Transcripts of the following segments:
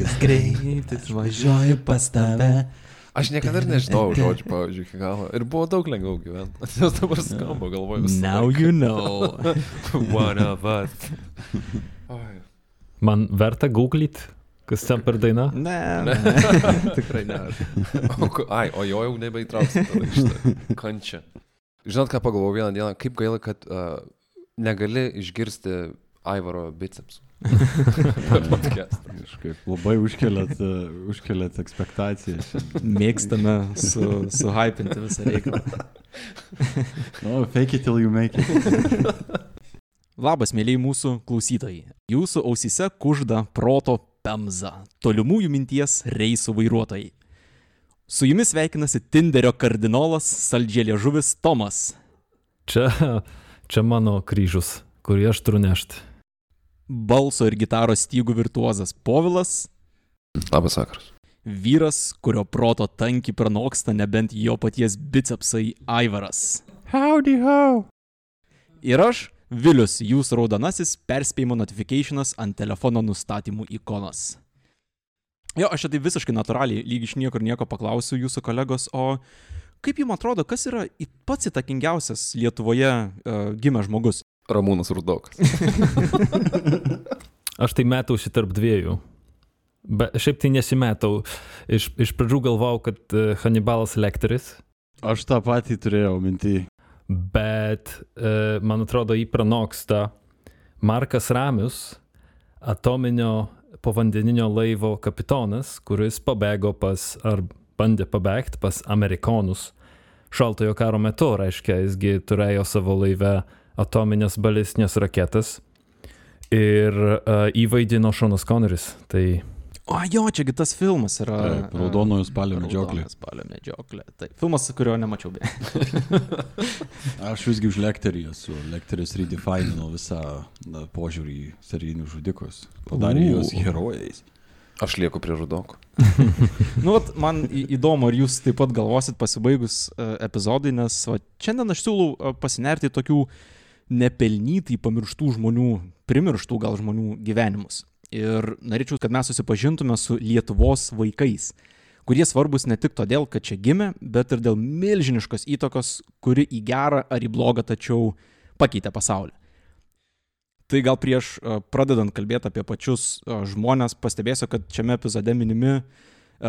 Dangiškas greitis važiuoju pas tave. Aš niekada ir nežinojau žodžių, pavyzdžiui, iki galo. Ir buvo daug lengviau gyventi. Nes dabar skamba, galvoju, visą Now laiką. you know. One of us. Man verta googlyt, kas ten per daina? Ne, ne. tikrai ne. O, ai, o jo jau nebeįtrauksiu. tada šitą Kančia. Žinot, ką pagalvojau vieną dieną, kaip gaila, kad uh, negali išgirsti Aivaro bicepsų. Kažkaip labai užkeliat, užkeliat ekspektacijas. Mėgstame su, suhypinti visą reikalą. No, fake it till you make it. Labas, mėlyjei mūsų klausytojai. Jūsų ausise kužda proto pemza. Tolimųjų minties reisų vairuotojai. Su jumis sveikinasi Tinderio kardinolas Saldžėlė žuvis Tomas. Čia, čia mano kryžius, kurį aš turiu nešti. Balso ir gitaros stygų virtuozas Povilas. Labas vakaras. Vyras, kurio proto tankį pranoksta nebent jo paties bicepsai Aivaras. Howdy ho. Ir aš, Vilius, jūsų raudonasis perspėjimo notifikationas ant telefono nustatymų ikonos. Jo, aš tai visiškai natūraliai, lyg iš niekur nieko paklausiu jūsų kolegos, o kaip jums atrodo, kas yra į- pats įtakingiausias Lietuvoje uh, gimęs žmogus? Ramūnas Rudokas. Aš tai metausi tarp dviejų. Bet šiaip tai nesimetau. Iš, iš pradžių galvojau, kad uh, Hannibalas Lekteris, Aš tą patį turėjau mintį. bet uh, man atrodo jį pranoksta Markas Ramius, atominio povandeninio laivo kapitonas, kuris pabėgo pas, ar bandė pabėgti pas amerikonus šaltojo karo metu, reiškia, jisgi turėjo savo laive atominės balistinės raketas ir uh, įvaidino Šonas Koneris. Tai O jo, čiagi tas filmas yra. Taip, Raudonojo spalio medžioklė. Raudonojo spalio medžioklė. Taip, filmas, kurio nemačiau be. Aš visgi už lekterį esu. Lekteris redefinino visą na, požiūrį į serijinius žudikus. Padarė U. juos herojais. Aš lieku prie Rudoko. Nu, vat, man įdomu, ar jūs taip pat galvosit pasibaigus uh, epizodai, nes va, šiandien aš siūlau uh, pasinerti tokių nepelnytai pamirštų žmonių, primirštų gal žmonių gyvenimus. Ir norėčiau, kad mes susipažintume su Lietuvos vaikais, kurie svarbus ne tik todėl, kad čia gimė, bet ir dėl milžiniškos įtakos, kuri į gerą ar į blogą tačiau pakeitė pasaulį. Tai gal prieš pradedant kalbėti apie pačius žmonės, pastebėsiu, kad šiame epizode minimi a,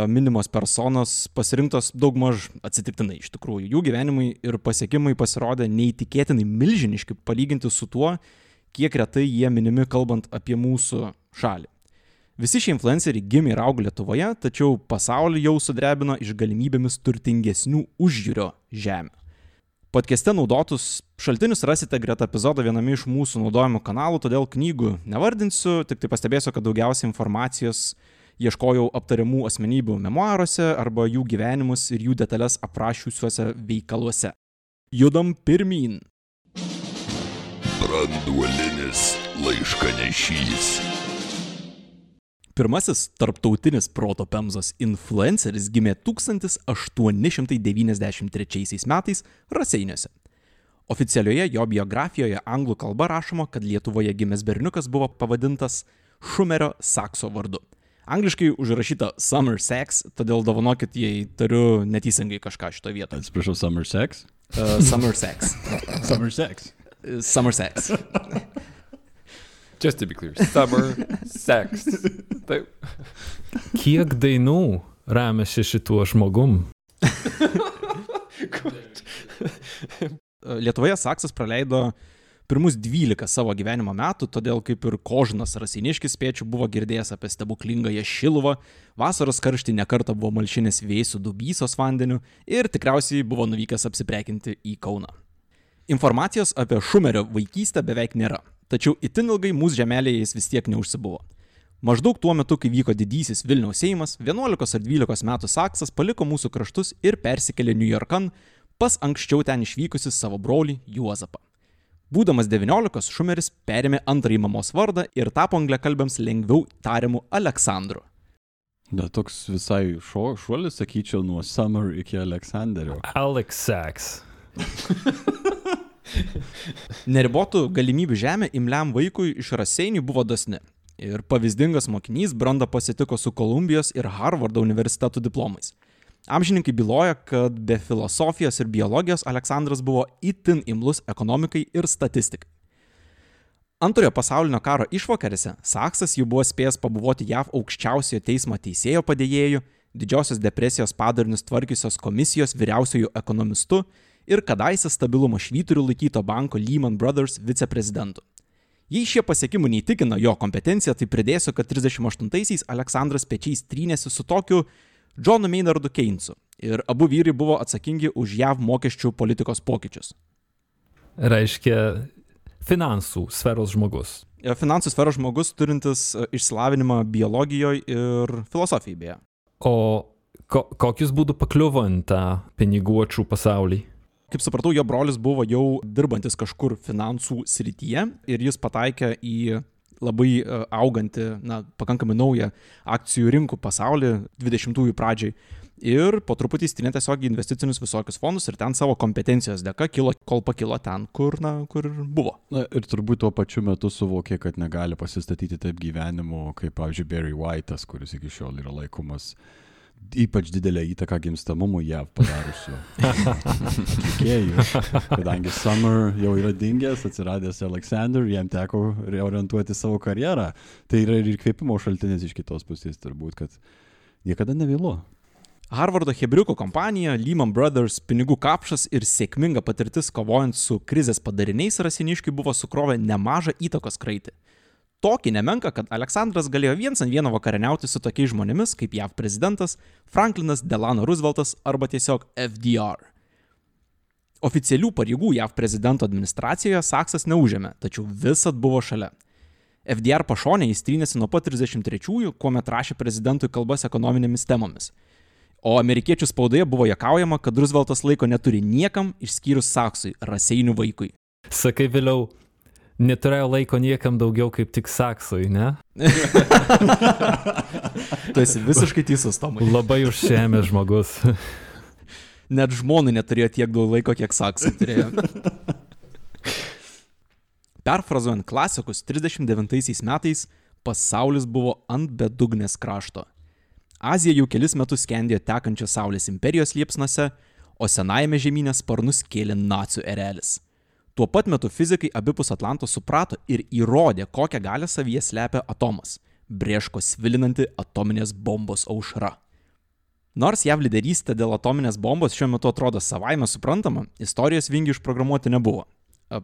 minimos personos pasirinktos daugmaž atsitiktinai iš tikrųjų. Jų gyvenimai ir pasiekimai pasirodė neįtikėtinai milžiniški palyginti su tuo, kiek retai jie minimi kalbant apie mūsų šalį. Visi šie influenceriai gimė ir augo Lietuvoje, tačiau pasaulį jau sudrebino iš galimybėmis turtingesnių užjūrio žemė. Podcast'e naudotus šaltinius rasite greta epizodo viename iš mūsų naudojamų kanalų, todėl knygų nevardinsiu, tik tai pastebėsiu, kad daugiausiai informacijos ieškojau aptariamų asmenybių memoaruose arba jų gyvenimus ir jų detalės aprašiusiuose veikaluose. Judam pirmin. Branduolinis laiškanešys. Pirmasis tarptautinis proto pemzos influenceris gimė 1893 metais Raseiniuose. Oficialioje jo biografijoje anglų kalba rašoma, kad Lietuvoje gimęs berniukas buvo pavadintas Šumerio Sakso vardu. Angliškai užrašyta Summer Sex, todėl dovanokit, jei tariu neteisingai kažką šito vietoje. Atsiprašau, Summer Sex. Uh, summer Sex. Summer Sex. Uh, Summer Sex. Just to be clear. Summer sex. Taip. kiek dainų remiasi šituo žmogum? Lietuvoje Saksas praleido pirmus 12 savo gyvenimo metų, todėl kaip ir Kožinas Rasiniškis spėčių buvo girdėjęs apie stebuklingąją Šiluvą, vasaros karštį nekarta buvo malšinęs vėsų dubysos vandeniu ir tikriausiai buvo nuvykęs apsiprekinti į Kauną. Informacijos apie Šumerio vaikystę beveik nėra, tačiau itin ilgai mūsų žemelėje jis vis tiek neužsibuvo. Maždaug tuo metu, kai vyko didysis Vilniaus Seimas, 11 ar 12 metų Saksas paliko mūsų kraštus ir persikėlė New Yorkan pas anksčiau ten išvykusi savo brolį Juozapą. Būdamas 19, Šumeris perėmė antrąjį mamos vardą ir tapo angliakalbėms lengviau tariamu Aleksandru. Da, toks visai šo, šuolis, sakyčiau, nuo Summer iki Aleksanderio. Alex Sachs. Neribotų galimybių žemė imliam vaikui iš raseinių buvo dosni. Ir pavyzdingas mokinys brandą pasitiko su Kolumbijos ir Harvardo universitetų diplomais. Amžininkai byloja, kad be filosofijos ir biologijos Aleksandras buvo itin imlus ekonomikai ir statistikai. Antrojo pasaulinio karo išvakarėse Saksas jau buvo spėjęs pabuvoti JAV aukščiausiojo teismo teisėjo padėjėju, didžiosios depresijos padarinius tvarkiusios komisijos vyriausiojų ekonomistu ir kadaise stabilumo švyturių laikyto banko Lehman Brothers viceprezidentu. Jei šie pasiekimai neįtikina jo kompetenciją, tai pridėsiu, kad 38-aisiais Aleksandras pečiais trynėsi su tokiu Johnu Maynardu Keynesu ir abu vyrai buvo atsakingi už JAV mokesčių politikos pokyčius. Reiškia finansų sferos žmogus. E, Finansų sferos žmogus turintis e, išsilavinimą biologijoje ir filosofijoje beje. O ko, kokius būdų pakliuvo ant tą piniguočių pasaulį? Kaip supratau, jo brolis buvo jau dirbantis kažkur finansų srityje ir jis pataikė į labai e, augantį, na, pakankamai naują akcijų rinkų pasaulį 20-ųjų pradžiai. Ir po truputį įstinė tiesiog investicinius visokius fondus ir ten savo kompetencijos dėka kilo, kol pakilo ten, kur, na, kur buvo. Na ir turbūt tuo pačiu metu suvokė, kad negali pasistatyti taip gyvenimu, kaip, pavyzdžiui, Barry White'as, kuris iki šiol yra laikomas ypač didelę įtaką gimstamumui JAV padariusiu atlikėjų. Kadangi Summer jau yra dingęs, atsiradęs Alexander, jam teko reorientuoti savo karjerą. Tai yra ir įkvėpimo šaltinis iš kitos pusės turbūt, kad niekada nevėlu. Harvardo Hebriuko kompanija, Lehman Brothers, pinigų kapšas ir sėkminga patirtis kovojant su krizės padariniais rasiniškiai buvo sukrovę nemažą įtakos kraitį. Tokį nemenka, kad Aleksandras galėjo viens ant vieno vakarieniauti su tokiais žmonėmis kaip JAV prezidentas Franklinas Delano Rooseveltas arba tiesiog FDR. Oficialių pareigų JAV prezidento administracijoje Saksas neužėmė, tačiau visat buvo šalia. FDR pašonė įstrynėsi nuo pat 33-ųjų, kuomet rašė prezidentui kalbas ekonominėmis temomis. O amerikiečių spaudoje buvo jakaujama, kad Rooseveltas laiko neturi niekam išskyrus Saksui, raseinių vaikui. Sakai vėliau, neturėjo laiko niekam daugiau kaip tik saksui, ne? Tu esi visiškai teisus, Tomai. Labai užsiemė žmogus. Net žmonai neturėjo tiek daug laiko, kiek Saksai turėjo. Perfrazuojant klasikus, 39 metais pasaulis buvo ant bedugnės krašto. Azija jau kelis metus skendėjo tekančios Saulės imperijos liepsnose, o senajame žemynė sparnus kėlė nacijų erelis. Tuo pat metu fizikai abipus Atlanto suprato ir įrodė, kokią galę savyje slepia atomas - brėško svilinanti atominės bombos aušra. Nors JAV lyderystė dėl atominės bombos šiuo metu atrodo savaime suprantama, istorijos vingių išprogramuoti nebuvo.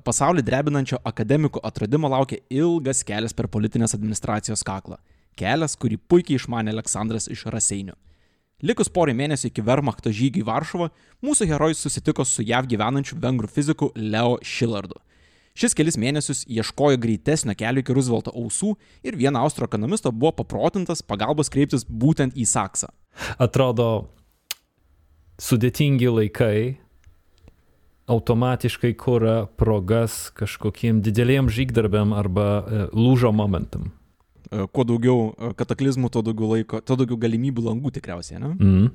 Pasaulį drebinančio akademiko atradimo laukia ilgas kelias per politinės administracijos kaklą. Kelias, kurį puikiai išmanė Aleksandras iš Raseinių. Likus porai mėnesių iki Wehrmachto žygių į Varšuvą, mūsų herojus susitiko su JAV gyvenančiu vengrų fiziku Leo Schillardu. Šis kelis mėnesius ieškojo greitesnio kelio iki Roosevelto ausų ir vieno austro ekonomisto buvo paprotintas pagalbos kreiptis būtent į Saksą. Atrodo, sudėtingi laikai automatiškai kuria progas kažkokiem dideliem žygdarbiam arba e, lūžo momentam. E, Kuo daugiau e, kataklizmų, tuo daugiau laiko, tuo daugiau galimybių langų tikriausiai, ne? Mm.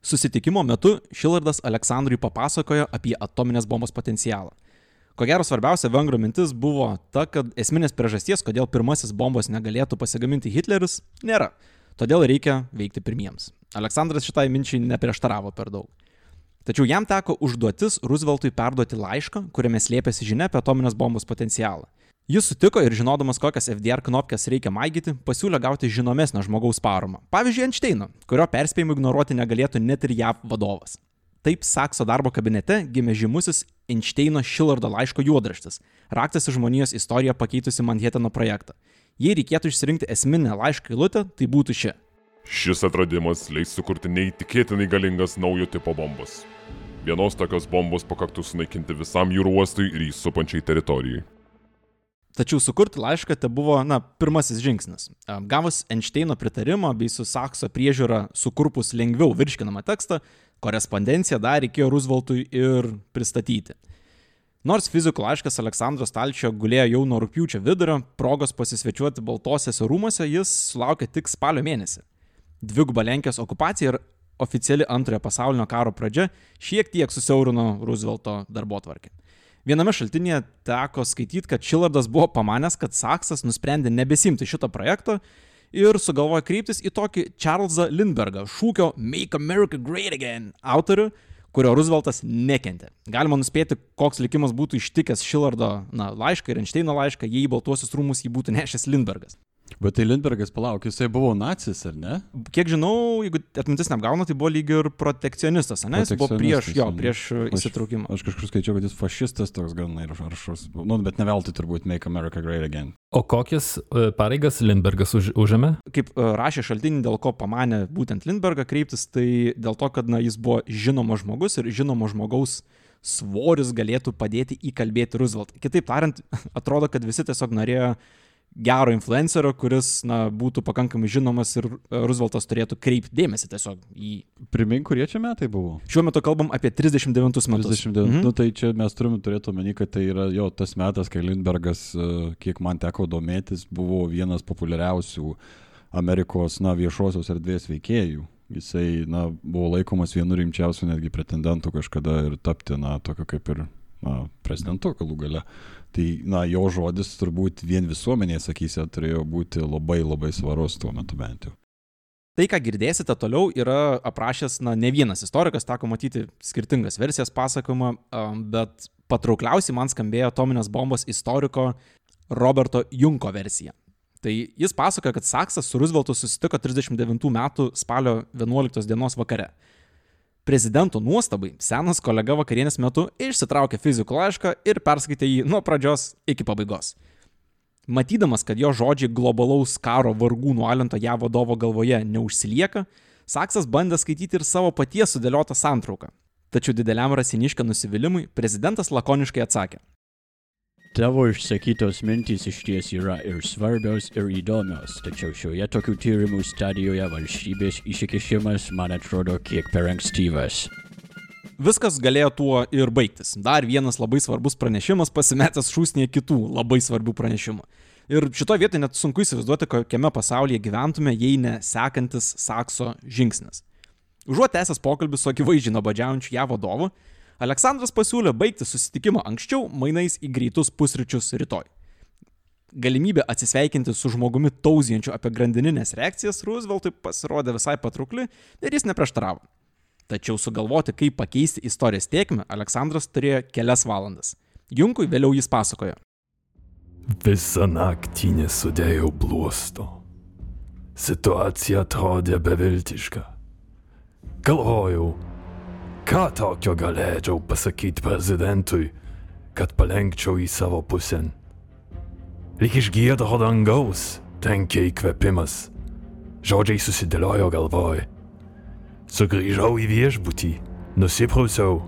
Susitikimo metu Šilardas Aleksandrui papasakojo apie atominės bombos potencialą. Ko gero svarbiausia vengro mintis buvo ta, kad esminės priežasties, kodėl pirmasis bombos negalėtų pasigaminti Hitleris, nėra. Todėl reikia veikti pirmiems. Aleksandras šitai minčiai neprieštaravo per daug. Tačiau jam teko užduotis Rooseveltui perduoti laišką, kuriame slėpėsi žinia apie atominės bombos potencialą. Jis sutiko ir žinodamas, kokias FDR knopkes reikia maigyti, pasiūlė gauti žinomesnio žmogaus paramą. Pavyzdžiui, Einšteino, kurio perspėjimų ignoruoti negalėtų net ir JAV vadovas. Taip Sakso darbo kabinete gimė žymusis Einšteino Šilardo laiško juodraštis - raktas į žmonijos istoriją pakeitusi Manhattano projektą. Jei reikėtų išsirinkti esminę laišką eilutę, tai būtų ši. Šis atradimas leis sukurti neįtikėtinai galingas naujo tipo bombas. Vienos tokios bombos pakaktų sunaikinti visam jūrų uostui ir jį supančiai teritorijai. Tačiau sukurti laišką tai buvo, na, pirmasis žingsnis. Gavus Einšteino pritarimą bei su Sakso priežiūra sukurpus lengviau virškinamą tekstą, korespondenciją dar reikėjo Rooseveltui ir pristatyti. Nors fizikų laiškas Aleksandro Stalčio gulėjo jau nuo rūpiučio vidurio, progos pasisvečiuoti Baltosiuose rūmose jis sulaukė tik spalio mėnesį. Dviguba Lenkijos okupacija ir oficiali antrojo pasaulinio karo pradžia šiek tiek susiaurino Roosevelto darbo tvarkę. Viename šaltinėje teko skaityti, kad Šilardas buvo pamanęs, kad Saksas nusprendė nebesimti šito projekto ir sugalvojo kreiptis į tokį Charlesą Lindbergą, šūkio Make America Great Again autorių, kurio Rooseveltas nekentė. Galima nuspėti, koks likimas būtų ištikęs Šilardo na, laišką ir Einšteino laišką, jei į Baltuosius rūmus jį būtų nešęs Lindbergas. Bet tai Lindbergas palauk, jisai buvo nacis, ar ne? Kiek žinau, jeigu atmintis neapgauna, tai buvo lyg ir protekcionistas, ne? Jis buvo prieš jo, prieš Aš- įsitraukimą. Aš kažkur skaičiau, kad jis fašistas toks gan ir aršus. Nu, bet ne veltui turbūt Make America Great Again. O kokias e, pareigas Lindbergas už, užėmė? Kaip e, rašė šaltinį, dėl ko pamanė būtent Lindbergą kreiptis, tai dėl to, kad na, jis buvo žinomas žmogus ir žinomo žmogaus svoris galėtų padėti įkalbėti Rooseveltą. Kitaip tariant, atrodo, kad visi tiesiog norėjo gero influencerio, kuris na, būtų pakankamai žinomas ir Rooseveltas turėtų kreipti dėmesį tiesiog į... Primink, kurie čia metai buvo? Šiuo metu kalbam apie 39 metus. 39. Mhm. Nu, tai čia mes turime turėti omeny, kad tai yra jo tas metas, kai Lindbergas, e, kiek man teko domėtis, buvo vienas populiariausių Amerikos na, viešosios erdvės veikėjų. Jisai na, buvo laikomas vienu rimčiausių netgi pretendentų kažkada ir tapti, na, tokio kaip ir na, prezidentu galų gale. Tai, na, jo žodis turbūt vien visuomenėje, sakysia, turėjo būti labai labai svarus tuo metu bent jau. Tai, ką girdėsite toliau, yra aprašęs, na, ne vienas istorikas, teko matyti skirtingas versijas pasakojimą, bet patraukliausiai man skambėjo atominės bombos istoriko Roberto Junko versija. Tai jis pasakoja, kad Saksas su Rooseveltu susitiko 39 metų spalio 11 dienos vakare. Prezidento nuostabai senas kolega vakarienės metu išsitraukė fizikų laišką ir perskaitė jį nuo pradžios iki pabaigos. Matydamas, kad jo žodžiai globalaus karo vargų nualinto ją vadovo galvoje neužsilieka, Saksas bandė skaityti ir savo paties sudėliotą santrauką. Tačiau dideliam rasiniškio nusivylimui prezidentas lakoniškai atsakė. Tavo išsakytos mintys iš ties yra ir svarbios, ir įdomios, tačiau šioje tokių tyrimų stadijoje valstybės įsikišimas, man atrodo, kiek per ankstyvas. Viskas galėjo tuo ir baigtis. Dar vienas labai svarbus pranešimas pasimetęs šūsnėje kitų labai svarbių pranešimų. Ir šito vietoje net sunku įsivaizduoti, kokiame pasaulyje gyventume, jei ne sekantis Sakso žingsnis. Užuot tęsęs pokalbį su akivaizdžiai nuobodžiaujančiu ją vadovu, Aleksandras pasiūlė baigti susitikimą anksčiau mainais į greitus pusryčius rytoj. Galimybė atsisveikinti su žmogumi tauzijančiu apie grandininės reakcijas Rooseveltui pasirodė visai patraukli ir jis neprieštaravo. Tačiau sugalvoti, kaip pakeisti istorijos tiekmę, Aleksandras turėjo kelias valandas. Junkui vėliau jis pasakojo. Visą naktį nesudėjau bluosto. Situacija atrodė beviltiška. Galvojau, ką tokio galėčiau pasakyti prezidentui, kad palenkčiau į savo pusę. Lyg iš giedro dangaus tenkė įkvėpimas. Žodžiai susidėliojo galvoj. Sugrįžau į viešbutį, nusiprausiau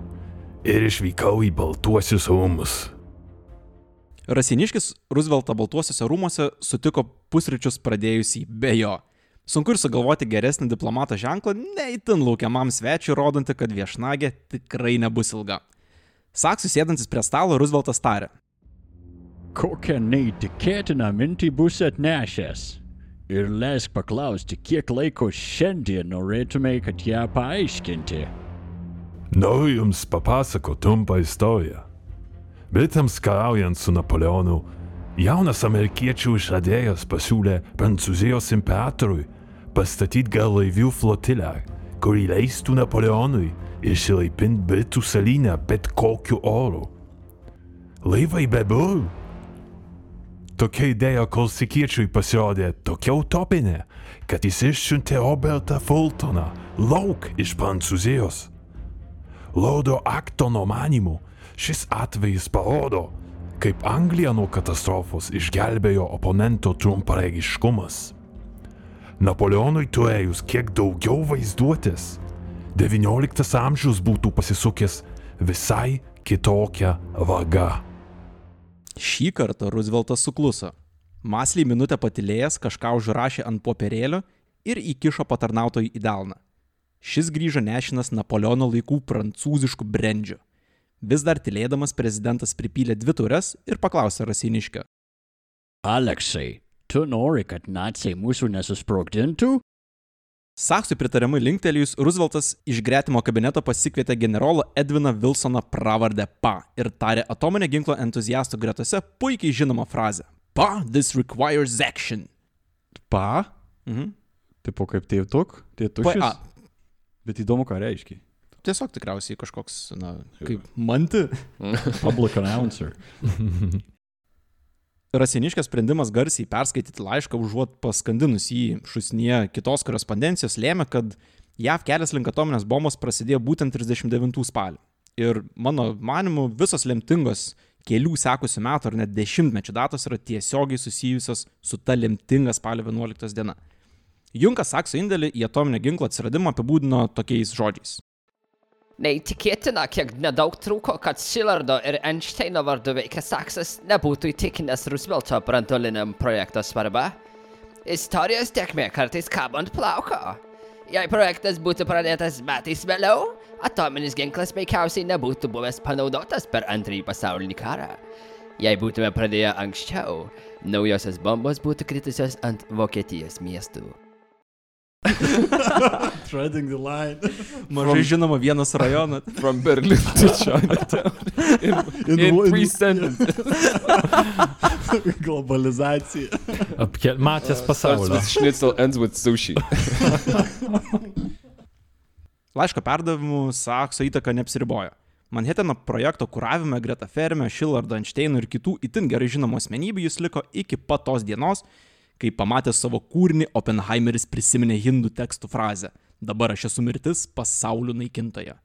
ir išvykau į Baltuosius rūmus. Rasiniškis Rooseveltą Baltuosiuose rūmose sutiko pusryčius pradėjusį be jo. Sunku ir sugalvoti geresnį diplomato ženklą, neįtin laukiamam svečiui, rodantį, kad viešnagė tikrai nebus ilga. Saksų sėdantis prie stalo Rooseveltas tarė. Kokią neįtikėtiną mintį bus atnešęs. Ir leisk paklausti, kiek laiko šiandien norėtumai, kad ją paaiškinti. Noriu Jums papasakoti trumpą istoriją. Britams karaujant su Napoleonu, jaunas amerikiečių išradėjas pasiūlė Prancūzijos imperatoriui pastatyti garlaivių flotilę, kuri leistų Napoleonui išsilaipinti Britų salyne bet kokiu oru. Laivai be biurų. Tokia idėja kolsikiečiui pasirodė tokia utopinė, kad jis išsiuntė Robertą Fultoną lauk iš Prancūzijos. Lordo Aktono manimu, šis atvejis parodo, kaip Anglija nuo katastrofos išgelbėjo oponento trumparegiškumas. Napoleonui turėjus kiek daugiau vaizduotės, XIX amžius būtų pasisukęs visai kitokią vagą. Šį kartą Rooseveltas sukluso. Masliai minutę patilėjęs kažką užrašė ant popierėlio ir įkišo patarnautojui į delną. Šis grįžo nešinas Napoleono laikų prancūziškų brendžių. Vis dar tylėdamas prezidentas pripylė dvi tures ir paklausė Rasiniškio. Aleksai, tu nori, kad naciai mūsų nesusprogdintų? Saksui pritariamai linktelėjus, Rooseveltas iš gretimo kabineto pasikvietė generolą Edviną Wilsoną pravardę PA ir tarė atominio ginklo entuziastų gretose puikiai žinomą frazę. PA, this requires action. Pa? Mhm. Tipo kaip tėvtuk? Tėtušis? PA. Bet įdomu, ką reiškia. Tiesiog tikriausiai kažkoks, na, kaip manti. Public announcer. Rasiniškės sprendimas garsiai perskaityti laišką užuot paskandinus jį šusnyje kitos korespondencijos lėmė, kad JAV kelias link atominės bombos prasidėjo būtent 39 spalį. Ir mano manimu, visos lemtingos kelių sekusių metų ar net dešimtmečių datos yra tiesiogiai susijusios su ta lemtinga spalio 11 diena. Junkas Sakso indėlį į atominio ginklo atsiradimą apibūdino tokiais žodžiais. Neįtikėtina, kiek nedaug trūko, kad Šilardo ir Einsteino vardu veikęs Saksas nebūtų įtikinęs Roosevelto brandoliniam projekto svarbą. Istorijos tekmė kartais kabo ant plauko. Jei projektas būtų pradėtas metais vėliau, atominis ginklas veikiausiai nebūtų buvęs panaudotas per antrąjį pasaulinį karą. Jei būtume pradėję anksčiau, naujosios bombos būtų kritusios ant Vokietijos miestų. Treading the line. Mažai žinoma vienas rajonas. From Berlin to Chinatown. In, in, in three sentences. Globalizacija. Apkel... Matęs Starts pasaulio. with schnitzel, ends with sushi. Laiško perdavimu Sakso įtaka neapsiribojo. Manheteno projekto kuravime greta Fermio, Šilardo, Einsteino ir kitų itin gerai žinomų asmenybių jis liko iki pat tos dienos, kai pamatęs savo kūrinį Oppenheimeris prisiminė hindų tekstų frazę Dabar aš esu mirtis pasaulio naikintoja.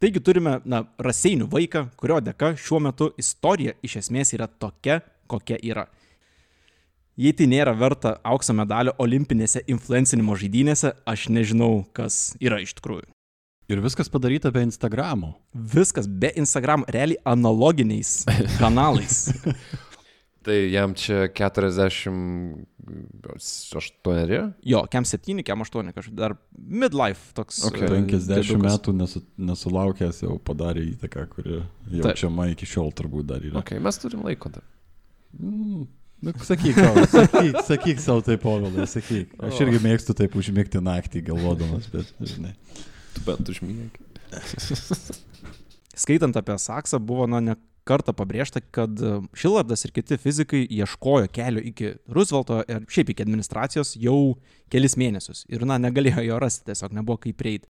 Taigi turime, na, raseinių vaiką, kurio dėka šiuo metu istorija iš esmės yra tokia, kokia yra. Jei tai nėra verta aukso medalio olimpinėse influencinimo žaidynėse, aš nežinau, kas yra iš tikrųjų. Ir viskas padaryta be Instagramo. Viskas be Instagram, realiai analoginiais kanalais. Tai jam čia 48. Jo, kem 7, kem 8, kažkaip dar midlife toks. Okay. e, 50 diedukas. metų nesu, nesulaukęs jau padarė įtaką, kuri jaučiama iki šiol turbūt dar yra. Okay, mes turim laiko dar. Mm, nu, sakyk, tau, sakyk, sakyk savo taip, Povilai, sakyk. Aš irgi mėgstu taip užmigti naktį galvodamas, bet, žinai. Tu bent užmyk. Skaitant apie Saksą, buvo na, ne kartą pabrėžta, kad e, Šilardas ir kiti fizikai ieškojo kelio iki Roosevelto ir šiaip iki administracijos jau kelis mėnesius. Ir, na, negalėjo jo rasti, tiesiog nebuvo kaip prieiti.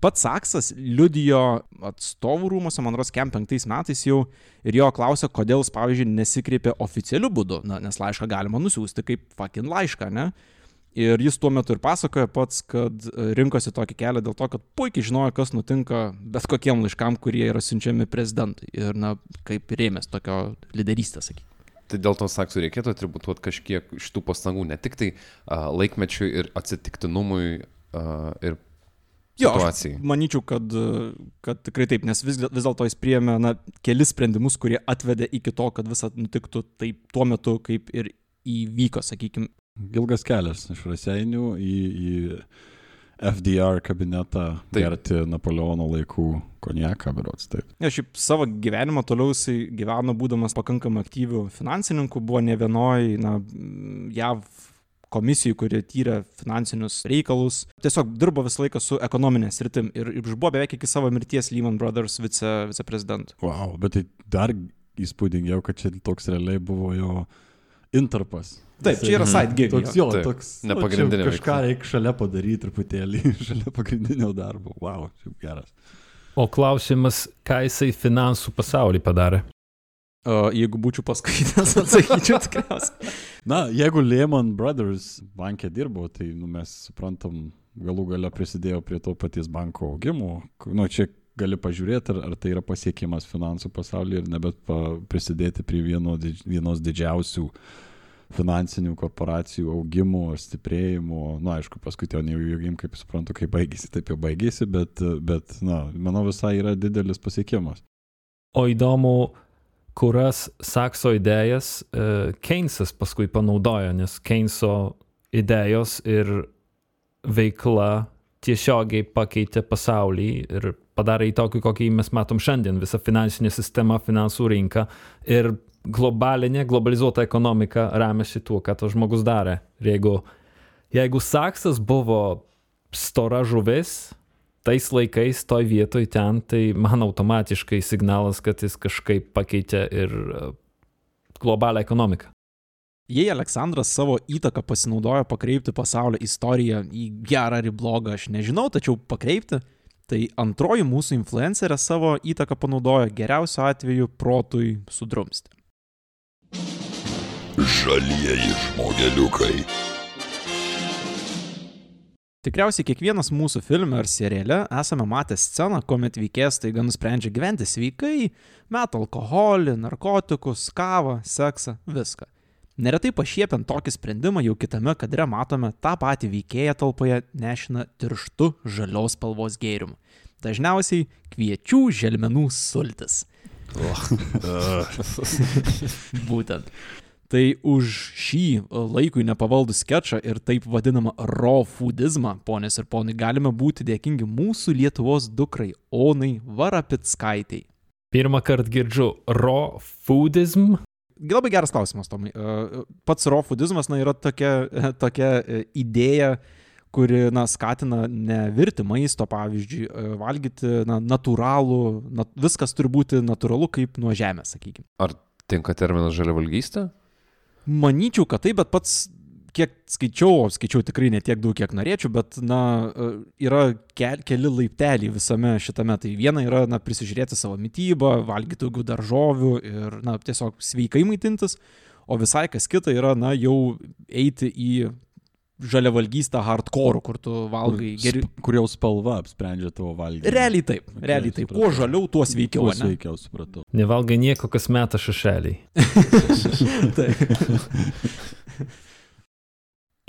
Pats Saksas liudijo atstovų rūmose, man rodos, kem penktais metais jau ir jo klausė, kodėl jis, pavyzdžiui, nesikreipė oficialiu būdu, na, nes laišką galima nusiųsti kaip fucking laišką, ne? Ir jis tuo metu ir pasakoja pats, kad e, rinkosi tokį kelią dėl to, kad puikiai žinojo, kas nutinka bet kokiem laiškam, kurie yra siunčiami prezidentui. Ir, na, kaip rėmės tokio lyderystės, sakykime. Tai dėl to saksų reikėtų atributuoti kažkiek iš tų pastangų, ne tik tai uh, laikmečiui ir atsitiktinumui uh, ir Jo, situacijai. manyčiau, kad, e, kad tikrai taip, nes vis, vis dėlto jis priėmė na, kelis sprendimus, kurie atvedė iki to, kad visa nutiktų taip tuo metu, kaip ir įvyko, sakykime. Ilgas kelias iš Raseinių į, į FDR kabinetą Taip. gerti Napoleono laikų konjaką, berots taip. Ne, šiaip savo gyvenimą toliau jisai gyveno būdamas pakankamai aktyvių finansininkų, buvo ne vienoj, na, JAV komisijų, kurie tyrė finansinius reikalus. Tiesiog dirbo visą laiką su ekonominė sritim ir, ir buvo beveik iki savo mirties Lehman Brothers vice, viceprezidentu. Wow, bet tai dar įspūdingiau, kad čia toks realiai buvo jo intarpas. Taip, čia yra side gig. Toks jo. Taip, toks. ne čia pagrindinė Kažką reikia šalia padaryti truputėlį, šalia pagrindinio darbo. Wow, čia geras. O klausimas, ką jisai finansų pasaulį padarė? O, jeigu būčiau paskaitęs, atsakyčiau tikriausiai. Na, jeigu Lehman Brothers bankė dirbo, tai nu, mes suprantam, galų gale prisidėjo prie to paties banko augimo. Nu, čia gali pažiūrėti, ar, ar tai yra pasiekimas finansų pasaulyje ir nebet pa, prisidėti prie vieno, vienos didžiausių finansinių korporacijų augimo, stiprėjimo. Na, aišku, paskutiniai jų jėgim, kaip suprantu, kai baigėsi, taip jau baigėsi, bet, bet na, manau, visai yra didelis pasiekimas. O įdomu, kurias Sakso idėjas uh, Keynesas paskui panaudojo, nes Keyneso idėjos ir veikla tiesiogiai pakeitė pasaulį ir padarė į tokį, kokį mes matom šiandien. Visa finansinė sistema, finansų rinka ir globalinė, globalizuota ekonomika remiasi tuo, ką tas žmogus darė. Ir jeigu, jeigu Saksas buvo stora žuvis, tais laikais, toj vietoj ten, tai man automatiškai signalas, kad jis kažkaip pakeitė ir e, globalią ekonomiką. Jei Aleksandras savo įtaką pasinaudojo pakreipti pasaulio istoriją į gerą ar į blogą, aš nežinau, tačiau pakreipti, tai antroji mūsų influencerė savo įtaką panaudojo geriausiu atveju protui sudrumsti. Žalieji žmogeliukai. Tikriausiai kiekvienas mūsų filme ar seriale esame matę sceną, kuomet veikėjas taiga nusprendžia gyventi sveikai, meta alkoholį, narkotikus, kavą, seksą, viską. Neretai pašiepiant tokį sprendimą jau kitame kadre matome tą patį veikėją talpoje nešina tirštu žalios spalvos gėrimu. Dažniausiai kviečių želmenų sultis. Būtent. Tai už šį laikui nepavaldų sketšą ir taip vadinamą raw foodizmą, ponės ir ponai, galime būti dėkingi mūsų Lietuvos dukrai Onai Varapitskaitai. Pirmą kartą girdžiu raw foodism. Labai geras klausimas, Tomai. E, Pats raw foodizmas na, yra tokia, tokia e, idėja, kuri na, skatina nevirti maisto, pavyzdžiui, e, valgyti na, natūralų, na, viskas turi būti natūralu kaip nuo žemės, sakykime. Ar tinka terminas žaliavalgystė? Manyčiau, kad taip, bet pats kiek skaičiau, skaičiau tikrai ne tiek daug, kiek norėčiau, bet, na, e, yra kel, keli laipteliai visame šitame. Tai viena yra, na, prisižiūrėti savo mytybą, valgyti daugiau daržovių ir, na, tiesiog sveikai maitintis, o visai kas kita yra, na, jau eiti į žaliavalgystę hardcore, kur tu valgai geri. Sp- Kur jau spalva apsprendžia tavo valgymą. Realiai taip, realiai taip. Kuo žaliau, tuo sveikiau. Kuo sveikiau, supratau. Nevalgai nieko, kas meta šešėlį. Taip.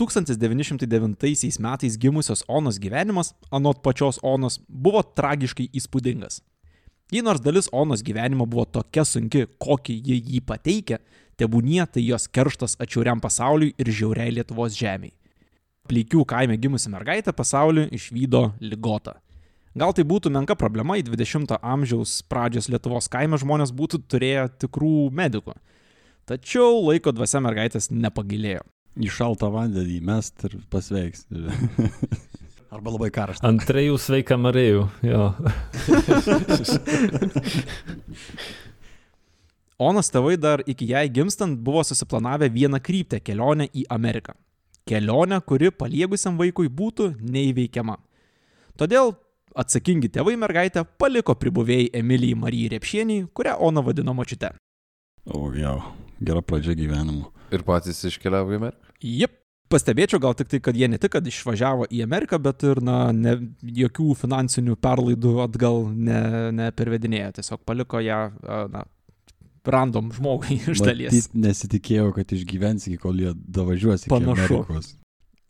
1909 metais gimusios Onos gyvenimas, anot pačios Onos, buvo tragiškai įspūdingas. Jei nors dalis Onos gyvenimo buvo tokia sunki, kokį ji jį pateikia, tebūnie tai jos kerštas atšiauriam pasauliui ir žiauriai Lietuvos žemiai. Plykių kaime gimusi mergaitė pasaulį išvydo ligota. Gal tai būtų menka problema, į 20-ojo amžiaus pradžios Lietuvos kaime žmonės būtų turėję tikrų medikų. Tačiau laiko dvasia mergaitės nepagilėjo. Į šaltą vandenį mest ir pasveiks. Arba labai karštą. Ant trejų sveika Marijų. Jo. Onos tėvai dar iki jai gimstant buvo susiplanavę vieną kryptę kelionę į Ameriką. Kelionę, kuri paliegusiam vaikui būtų neįveikiama. Todėl atsakingi tėvai mergaitę paliko pribuvėjai Emilijai Marijai Repšieniai, kurią Ona vadino močiute. O, jau. Gera pradžia gyvenimo. Ir patys iškeliavo į Ameriką? Jep. Pastebėčiau gal tik tai, kad jie ne tik, kad išvažiavo į Ameriką, bet ir, na, ne, jokių finansinių perlaidų atgal ne, nepervedinėjo. Tiesiog paliko ją, na, random žmogui iš dalies. Matyt, nesitikėjau, kad išgyvens iki kol jie davažiuos iki Panašu. Amerikos.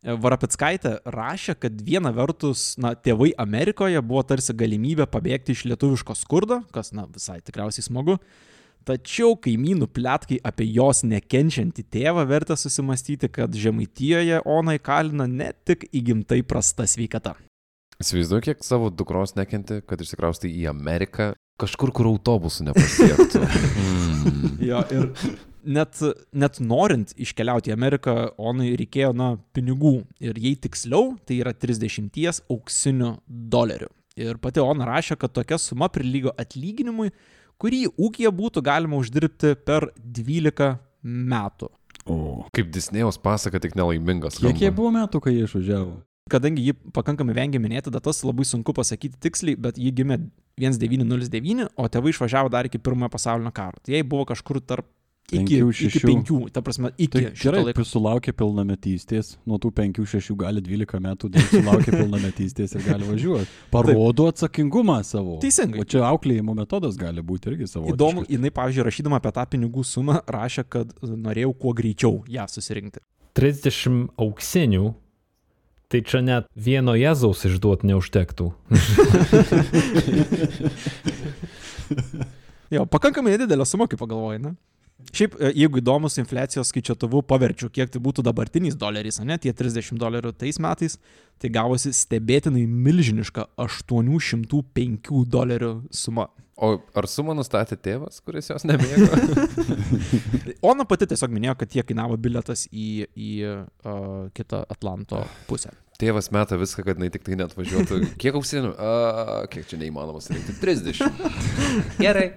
Varapetskaitė rašė, kad viena vertus, na, tėvai Amerikoje buvo tarsi galimybė pabėgti iš lietuviško skurdo, kas, na, visai tikriausiai smagu. Tačiau kaimynų plėtkai apie jos nekenčiantį tėvą verta susimastyti, kad Žemaitijoje Ona įkalina ne tik įgimtai prasta sveikata. Įsivaizduoju, kiek savo dukros nekenti, kad išsikraustai į Ameriką, kažkur, kur autobusų nepasiektų. Mm. Jo, ir net, net norint iškeliauti į Ameriką, Onai reikėjo, na, pinigų. Ir jei tiksliau, tai yra 30 auksinių dolerių. Ir pati Ona rašė, kad tokia suma prilygo atlyginimui, kurį ūkija būtų galima uždirbti per 12 metų. O. Kaip Disnėjaus pasaka, tik nelaimingas. Kiek jie buvo metų, kai jie išvažiavo? Kadangi ji pakankamai vengia minėti datas, labai sunku pasakyti tiksliai, bet ji gimė 1909, o tėvai išvažiavo dar iki pirmojo pasaulinio karo. Tai jai buvo kažkur tarp iki, Penkių, iki šešių. penkių, ta prasme, iki Tai gerai, laiko. sulaukė pilnametystės, nuo tų 5-6 gali 12 metų, sulaukė pilnametystės ir gali važiuoti. Parodo atsakingumą savo. Teisingai. O čia auklėjimo metodas gali būti irgi savo. Įdomu, jinai, pavyzdžiui, rašydama apie tą pinigų sumą, rašė, kad norėjau kuo greičiau ją susirinkti. 30 auksinių. Tai čia net vieno Jėzaus išduot neužtektų. Jo, pakankamai nedidelė suma, kaip pagalvojai, ne? Šiaip, e, jeigu įdomus infliacijos skaičiuotuvu paverčiu, kiek tai būtų dabartiniais doleriais, ne, tie 30 dolerių tais metais, tai gavosi stebėtinai milžiniška 805 dolerių suma. O ar sumą nustatė tėvas, kuris jos nemėgo? Ona pati tiesiog minėjo, kad tiek kainavo biletas į, į uh, kitą Atlanto pusę. Tėvas meta viską, kad jinai tik tai net važiuotų. Kiek auksinių? A, kiek čia neįmanoma surinkti? 30. Gerai.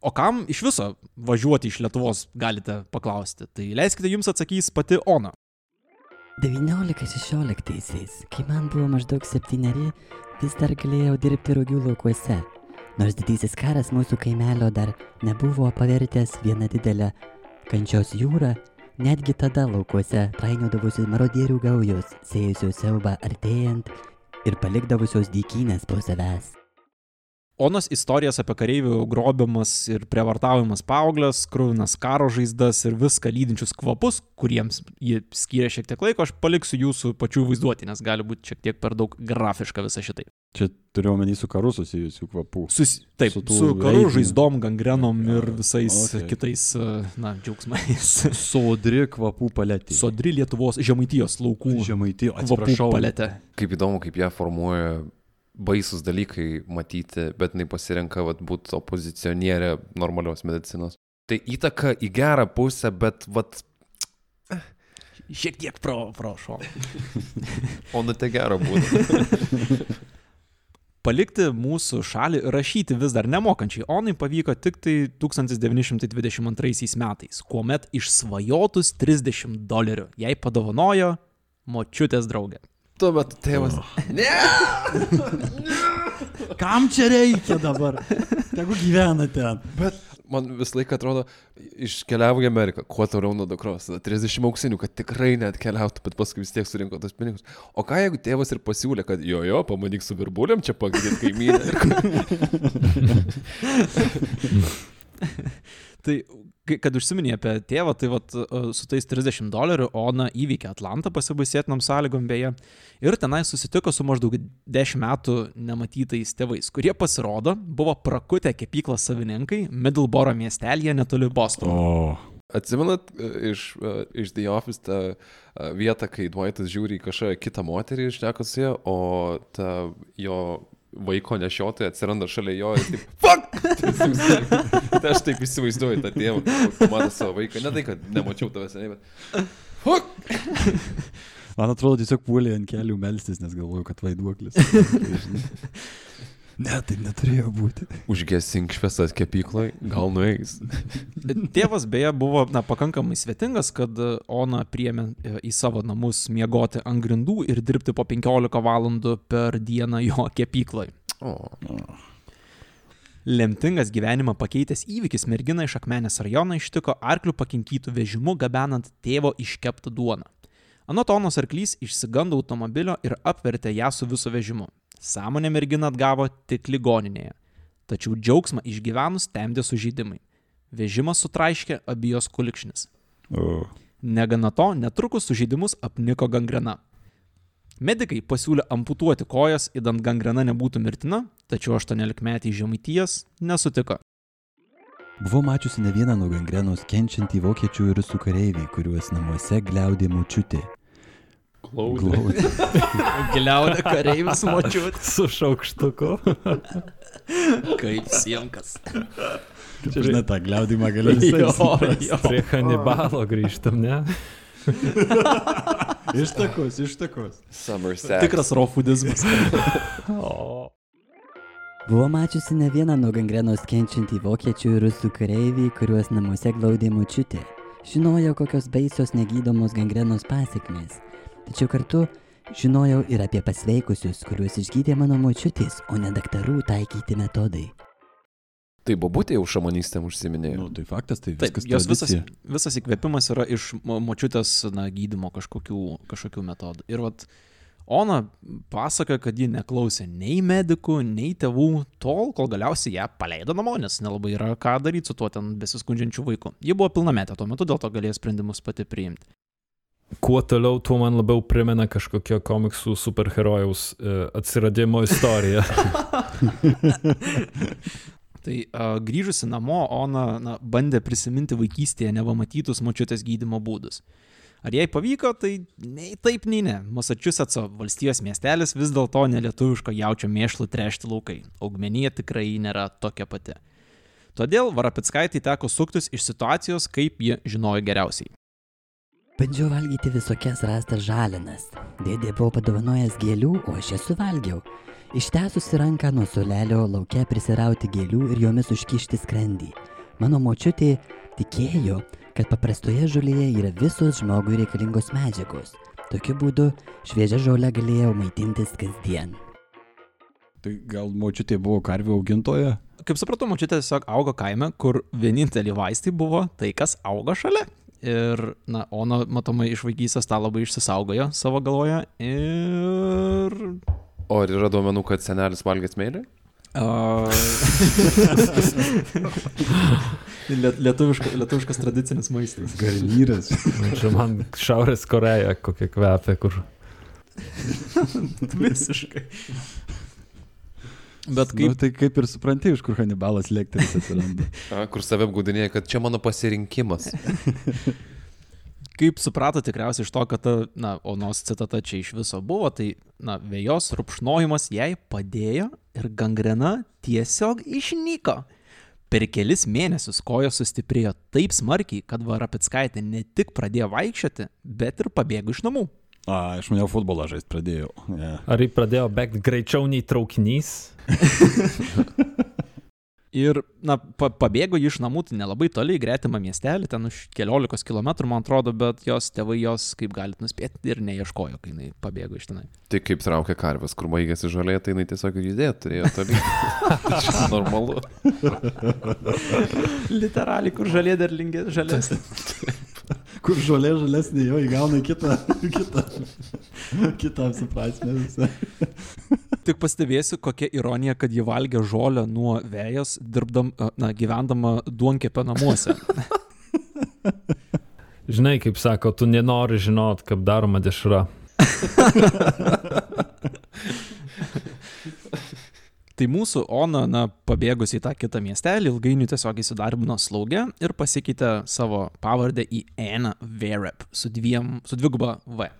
O kam iš viso važiuoti iš Lietuvos, galite paklausti. Tai leiskite jums atsakys pati Ona. 19-16, kai man buvo maždaug septyneri, vis dar galėjau dirbti rugių laukuose. Nors didysis karas mūsų kaimelio dar nebuvo pavertęs vieną didelę kančios jūrą, netgi tada laukuose trainiodavosi marodierių gaujos, sėjusios siaubą artėjant ir palikdavusios dykynės po savęs. Onos istorijas apie kareivių grobiamas ir prievartaujamas paauglės, krūvinas karo žaizdas ir viską lydinčius kvapus, kuriems ji skyrė šiek tiek laiko, aš paliksiu jūsų pačių vaizduoti, nes gali būti šiek tiek per daug grafiška visą šitai. Čia turiu omeny su karu susijusių kvapų. Sus, taip, Su su, karu, leidiniu. žaizdom, gangrenom ir visais Okay. kitais, e, na, džiaugsmais. Sodri kvapų paletė. Sodri Lietuvos žemaitijos laukų Žemaitį, kvapų atsiprašau. paletė. Kaip įdomu, kaip ją formuoja baisus dalykai matyti, bet jinai pasirenka vat, būti opozicionierė normalios medicinos. Tai įtaka į gerą pusę, bet vat, Šiek tiek pro, pro šoną. o nu tai gero būtų. Palikti mūsų šalį rašyti vis dar nemokančiai Onai pavyko tik tai 1922 metais, kuomet išsvajotus 30 dolerių jai padovanojo močiutės draugė. Tuo metu tėvas. Kam čia reikia dabar? Tegu gyvena ten. Bet man vis laiką atrodo, iškeliavo į Ameriką, kuo toliau nuo dukros, tada 30 auksinių, kad tikrai net keliautų, bet paskui vis tiek surinko tos pinigus. O ką jeigu tėvas ir pasiūlė, kad jo, jo, pamatyk su virbuliam čia pagydyti kaimynę. Tai, kai- kad užsiminė apie tėvą, tai vat, e, su tais 30 dolerių Ona įveikė Atlantą pasibaisėtinom sąlygom beje ir tenai susitiko su maždaug 10 metų nematytais tėvais, kurie pasirodo buvo prakutę kepyklos savininkai Middleboro miestelėje netoli Bostono. O, Atsimenat e, iš, e, iš The Office tą vietą, kai Dwightas žiūri į kažkokią kitą moterį ir šneka su ja, o ta jo vaiko nešiotoja atsiranda šalia jo ir taip, fuck! Tai tai aš taip įsivaizduoju tą tėvą, mato savo vaiką. Ne tai, kad nemačiau tavęs seniai, bet... Fuck! man atrodo, tiesiog puolė ant kelių melstis, nes galvoju, kad vaiduoklis. ne, taip neturėjo būti. Užgesink šviesas kepykloje, gal nueis. Tėvas beje buvo na, pakankamai svetingas, kad e, Ona priemė e, į savo namus miegoti ant grindų ir dirbti po 15 valandų per dieną jo kepykloje. O, Lemtingas gyvenimą pakeitęs įvykis merginą iš Akmenės rajono ištiko arklių pakinkytų vežimu gabenant tėvo iškeptą duoną. Anot Onos arklys išsigando automobilio ir apvertė ją su visu vežimu. Sąmonė mergina atgavo tik ligoninėje. Tačiau džiaugsmą išgyvenus temdė sužeidimai. Vežimas sutraiškė abijos kulikšnis. O, Negana to, netrukus sužeidimus apniko gangrena. Medikai pasiūlė amputuoti kojas, įdant gangrena nebūtų mirtina, tačiau 18-metį žemaitijas nesutiko. Buvau mačiusi ne vieną nuo gangrenos kenčiantį vokiečių ir rusų kareivį, kuriuos namuose gliaudė močiutė. Glaudė. Gliaudė kareivis močiut. Su šaukštuku. Kaip siemkas. Čia žinai, tą gliaudimą gali suprast. Prie Hannibalo grįžtam, ne? Ištakos, ištakos. Somerset. Tikras rofudizmas. Buvo mačiusi ne vieną nuo gangrenos kenčiantį vokiečių ir rusų kareivį, kuriuos namuose glaudė močiutė. Žinojau, kokios baisios negydomos gangrenos pasiekmės. Tačiau kartu žinojau ir apie pasveikusius, kuriuos išgydė mano močiutės, o ne daktarų taikyti metodai. Tai bobutė jau šamanystėm užsiminėjo. Nu, tai faktas, tai Taip, viskas jos visas, tradicija. visas įkvėpimas yra iš mo- močiutės na, gydymo kažkokių, kažkokių metodų. Ir vat Ona pasaka, kad ji neklausė nei medikų, nei tėvų, tol, kol galiausiai ją paleido namo, nes nelabai yra ką daryti su tuo ten besiskundžiančiu vaiku. Ji buvo pilnametė tuo metu, dėl to galėjo sprendimus pati priimti. Kuo toliau, tuo man labiau primena kažkokio komiksų superherojaus e, atsiradimo istoriją. Tai uh, grįžusi namo, Ona na, bandė prisiminti vaikystėje nevamatytus močiutės gydimo būdus. Ar jai pavyko, tai nei taip, nei ne. Massachusetts'o valstijos miestelis vis dėlto nelietuviško jaučio mėšlų trešti laukai. Augmenija tikrai nėra tokia pati. Todėl Varapitskaitai teko suktis iš situacijos, kaip ji žinojo geriausiai. Bandžiau valgyti visokias rastas žalinas. Dėdė buvo padovanojęs gėlių, o aš jas suvalgiau. Ištęsusi ranką nuo sulelio laukia prisirauti gėlių ir jomis užkišti skrandį. Mano močiutė tikėjo, kad paprastoje žolėje yra visos žmogui reikalingos medžiagos. Tokiu būdu šviežią žolę galėjau maitintis kasdien. Tai gal močiutė buvo karvių augintoja? Kaip supratau, močiutė tiesiog augo kaime, kur vieninteliai vaistai buvo tai, kas auga šalia. Ir, na, Ona, matomai, iš vaikystės tą labai išsisaugojo savo galvoje. Ir... O ar yra duomenų, kad senelis valgė smėlį? Lietuviška, lietuviškas tradicinis maistas. Garnyras. Čia man Šiaurės Koreja kokia kvepia, kur Visiškai. Bet Kaip... Nu, kaip, tai kaip ir supranti, iš kur Hannibalas lekteris atsiranda. A, kur save apgaudinėja, kad čia mano pasirinkimas. kaip suprato tikriausiai iš to, kad ta, na, Onos citata čia iš viso buvo, tai, na, vėjos rupšnojimas jai padėjo ir gangrena tiesiog išnyko. Per kelis mėnesius kojos sustiprėjo taip smarkiai, kad Varapitskaitė ne tik pradėjo vaikščioti, bet ir pabėgo iš namų. A, aš maniau futbolą žaisti pradėjau. Yeah. Ar jį pradėjo bėgti greičiau nei traukinys? Ir, na, pa, pabėgo iš namų, tai nelabai toli į gretimą miestelį, ten už keliolikos kilometrų, man atrodo, bet jos tėvai jos, kaip galit nuspėti, ir neieškojo, kai jinai pabėgo iš tenai. Tai kaip traukia karvės, kur baigėsi žolė, tai jinai tiesiog judėjo, turėjo toli. Tai čia normalu. Literaliai, kur žalė derlingė, žalės. Kur žolė žalesnė jo įgauna kitą, kitą, kitą apsiprasmę visą. Tik pastebėsiu, kokia ironija, kad ji valgė žolę nuo vėjas, dirbdam, na, gyvendama duonkepę namuose. Žinai, kaip sako, tu nenori žinot, kaip daroma dešra. Tai mūsų Ona, na, pabėgus į tą kitą miestelį, ilgainiui tiesiog įsidarbino slaugę ir pasikeitė savo pavardę į Anna Verep su, dviem, su dviguba V.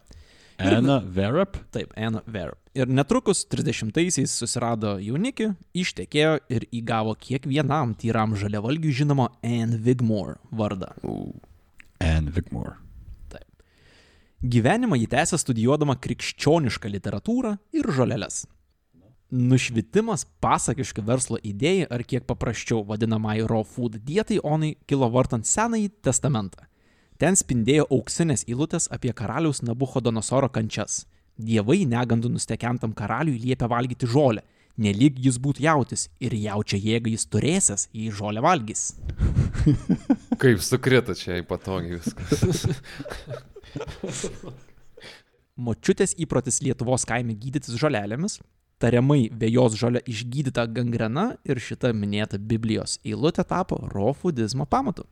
Anna Verap? Taip, Anna Verep. Ir netrukus 30-aisiais susirado jaunikį, ištekėjo ir įgavo kiekvienam tyram žaliavalgiui žinomo Anne Wigmore vardą. Anne Wigmore. Gyvenimą jį tęsė studijuodama krikščionišką literatūrą ir žoleles. Nušvitimas pasakiškai verslo idėjai ar kiek paprasčiau vadinamai raw food dietai Onai kilo vartant Senąjį testamentą. Ten spindėjo auksinės įlūtės apie karaliaus Nabuchodonosoro kančias. Dievai negandų nustekentam karaliui liepia valgyti žolę, nelyg jis būtų jautis ir jaučia jėgą jis turėsęs, jei žolę valgys. Kaip sukrito čia ypatogiai viskas. Močiutės įprotis Lietuvos kaime gydytis žolelėmis, tariamai vėjos žolė išgydyta gangrena ir šita minėta Biblijos eilutė tapo rofudizmo pamatu.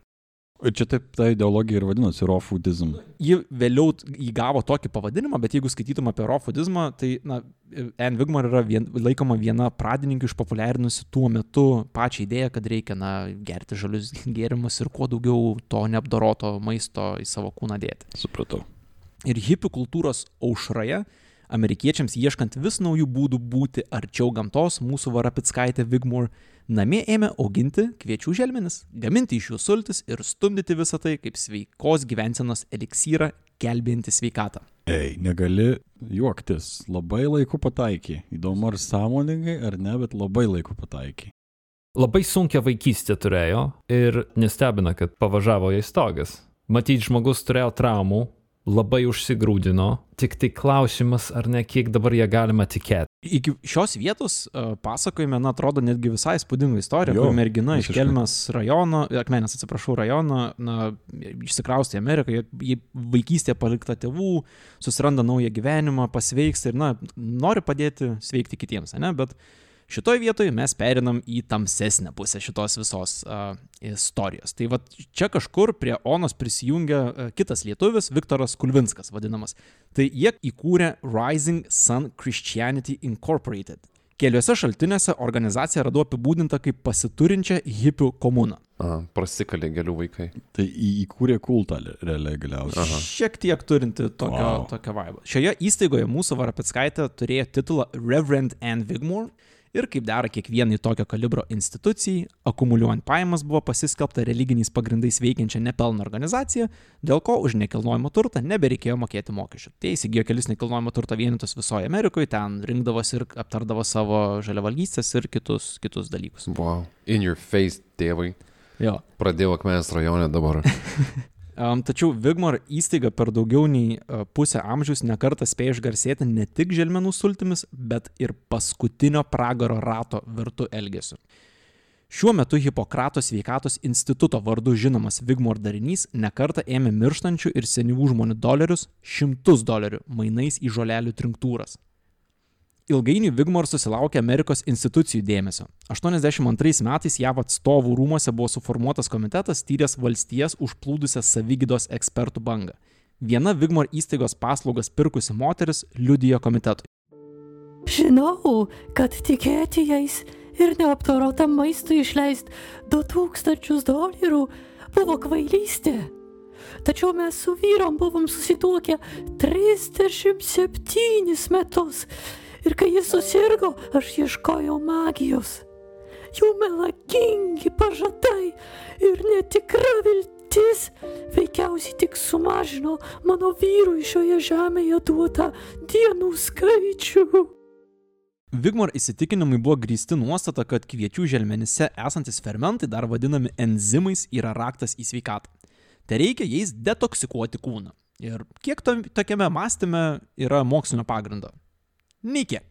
Ir čia taip ta ideologija ir vadinosi raw foodism. Ji vėliau įgavo tokį pavadinimą, bet jeigu skaitytum apie rofudizmą, tai, na, Anne Wigmar yra vien, laikoma viena pradininkų išpopuliarinusi tuo metu pačią idėją, kad reikia, na, gerti žalius gėrimus ir kuo daugiau to neapdoroto maisto į savo kūną dėti. Supratau. Ir hipių kultūros aušroje, amerikiečiams ieškant vis naujų būdų būti arčiau gamtos, mūsų Varapitskaitė Wigmore namie ėmė auginti kviečių želmenis, gaminti iš jų sultis ir stumdyti visą tai kaip sveikos gyvensenos eliksyrą, gelbėjantį sveikatą. Ei, negali juoktis, labai laiku pataikiai. Įdomu ar sąmoningai ar ne, bet labai laiku pataikiai. Labai sunkia vaikystė turėjo ir nestebina, kad pavažiavo į stogas. Matyt, žmogus turėjo traumų, labai užsigrūdino, tik tai klausimas, ar ne, kiek dabar jie galima tikėti. Iki šios vietos uh, pasakojime, na, atrodo netgi visai spūdinga istorija, Jo, kur mergina iš. Kelmės rajono, Akmenės atsiprašau, rajono, na, išsikraustė į Ameriką, ji- vaikystėje palikta tėvų, susiranda naują gyvenimą, pasveiksta ir, na, nori padėti sveikti kitiems, ne, bet šitoje vietoje mes perinam į tamsesnę pusę šitos visos uh, istorijos. Tai va čia kažkur prie Onos prisijungia uh, kitas lietuvis, Viktoras Kulvinskas vadinamas. Tai jie įkūrė Rising Sun Christianity Incorporated. Keliuose šaltiniuose organizacija radau apibūdinta kaip pasiturinčią hipių komuną. A, prasikalė gėlių vaikai. Tai įkūrė kultą realiai galiausiai. Aha. Šiek tiek turinti tokio, wow. Tokio vaibą. Šioje įstaigoje mūsų Varapitskaitė turėjo titulą Reverend Anne Wigmore Ir kaip dera kiekvienai tokio kalibro institucijai, akumuliuojant pajamas buvo pasiskelbta religiniais pagrindais veikiančia nepelno organizacija, dėl ko už nekilnojamo turtą nebereikėjo mokėti mokesčių. Tai įsigijo kelis nekilnojamo turto vienetus visoje Amerikoje, ten rinkdavosi ir aptardavo savo žaliavalgystės ir kitus, kitus dalykus. Wow. In your face, tėvai. Jo. Pradėjau akmenės rajone dabar. Um, tačiau Vigmar įstaiga per daugiau nei uh, pusę amžiaus nekartą spėjo išgarsėti ne tik želmenų sultimis, bet ir paskutinio pragaro rato virtų elgesiu. Šiuo metu Hipokrato sveikatos instituto vardu žinomas Vigmor darinys nekarta ėmė mirštančių ir senyvų žmonių dolerius, šimtus dolerių mainais į žolelių trinktūras. Ilgainiui Vigmor susilaukė Amerikos institucijų dėmesio. 82 metais JAV atstovų rūmose buvo suformuotas komitetas tyręs valstijas užplūdusią savygydos ekspertų bangą. Viena Vigmor įstaigos paslaugas pirkusi moteris liudijo komitetui. Žinau, kad tikėti jais ir neaptorotam maistui išleisti 2000 dolerių buvo kvailystė. Tačiau mes su vyrom buvom susituokę 37 metus ir kai jis susirgo, aš ieškojau magijos. Jų melagingi pažadai ir netikra viltis veikiausiai tik sumažino mano vyrui šioje žemėje duotą dienų skaičių. Vigmor įsitikinimai buvo grįsti nuostata, kad kviečių želmenyse esantis fermentai, dar vadinami enzimais, yra raktas į sveikatą. Tai reikia jais detoksikuoti kūną. Ir kiek to, tokiame mąstyme yra mokslinio pagrindo? Kiek.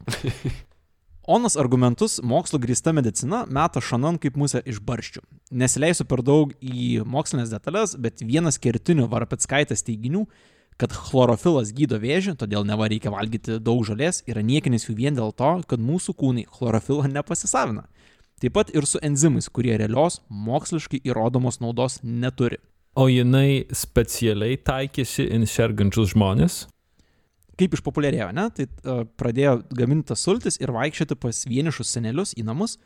Onas argumentus mokslo grįsta medicina meta šanon kaip musę iš barščių. Nesileisiu per daug į mokslinės detalės, bet vienas kertinių Varapetskaitės teiginių, kad chlorofilas gydo vėžį, todėl neva reikia valgyti daug žolės, yra niekinis jų vien dėl to, kad mūsų kūnai chlorofilą nepasisavina. Taip pat ir su enzimais, kurie realios, moksliškai įrodomos naudos neturi. O jinai specialiai taikėsi į sergančius žmonės? Kaip išpopuliarėjo, ne? Tai uh, pradėjo gaminti tas sultis ir vaikščioti pas vienišus senelius į namus.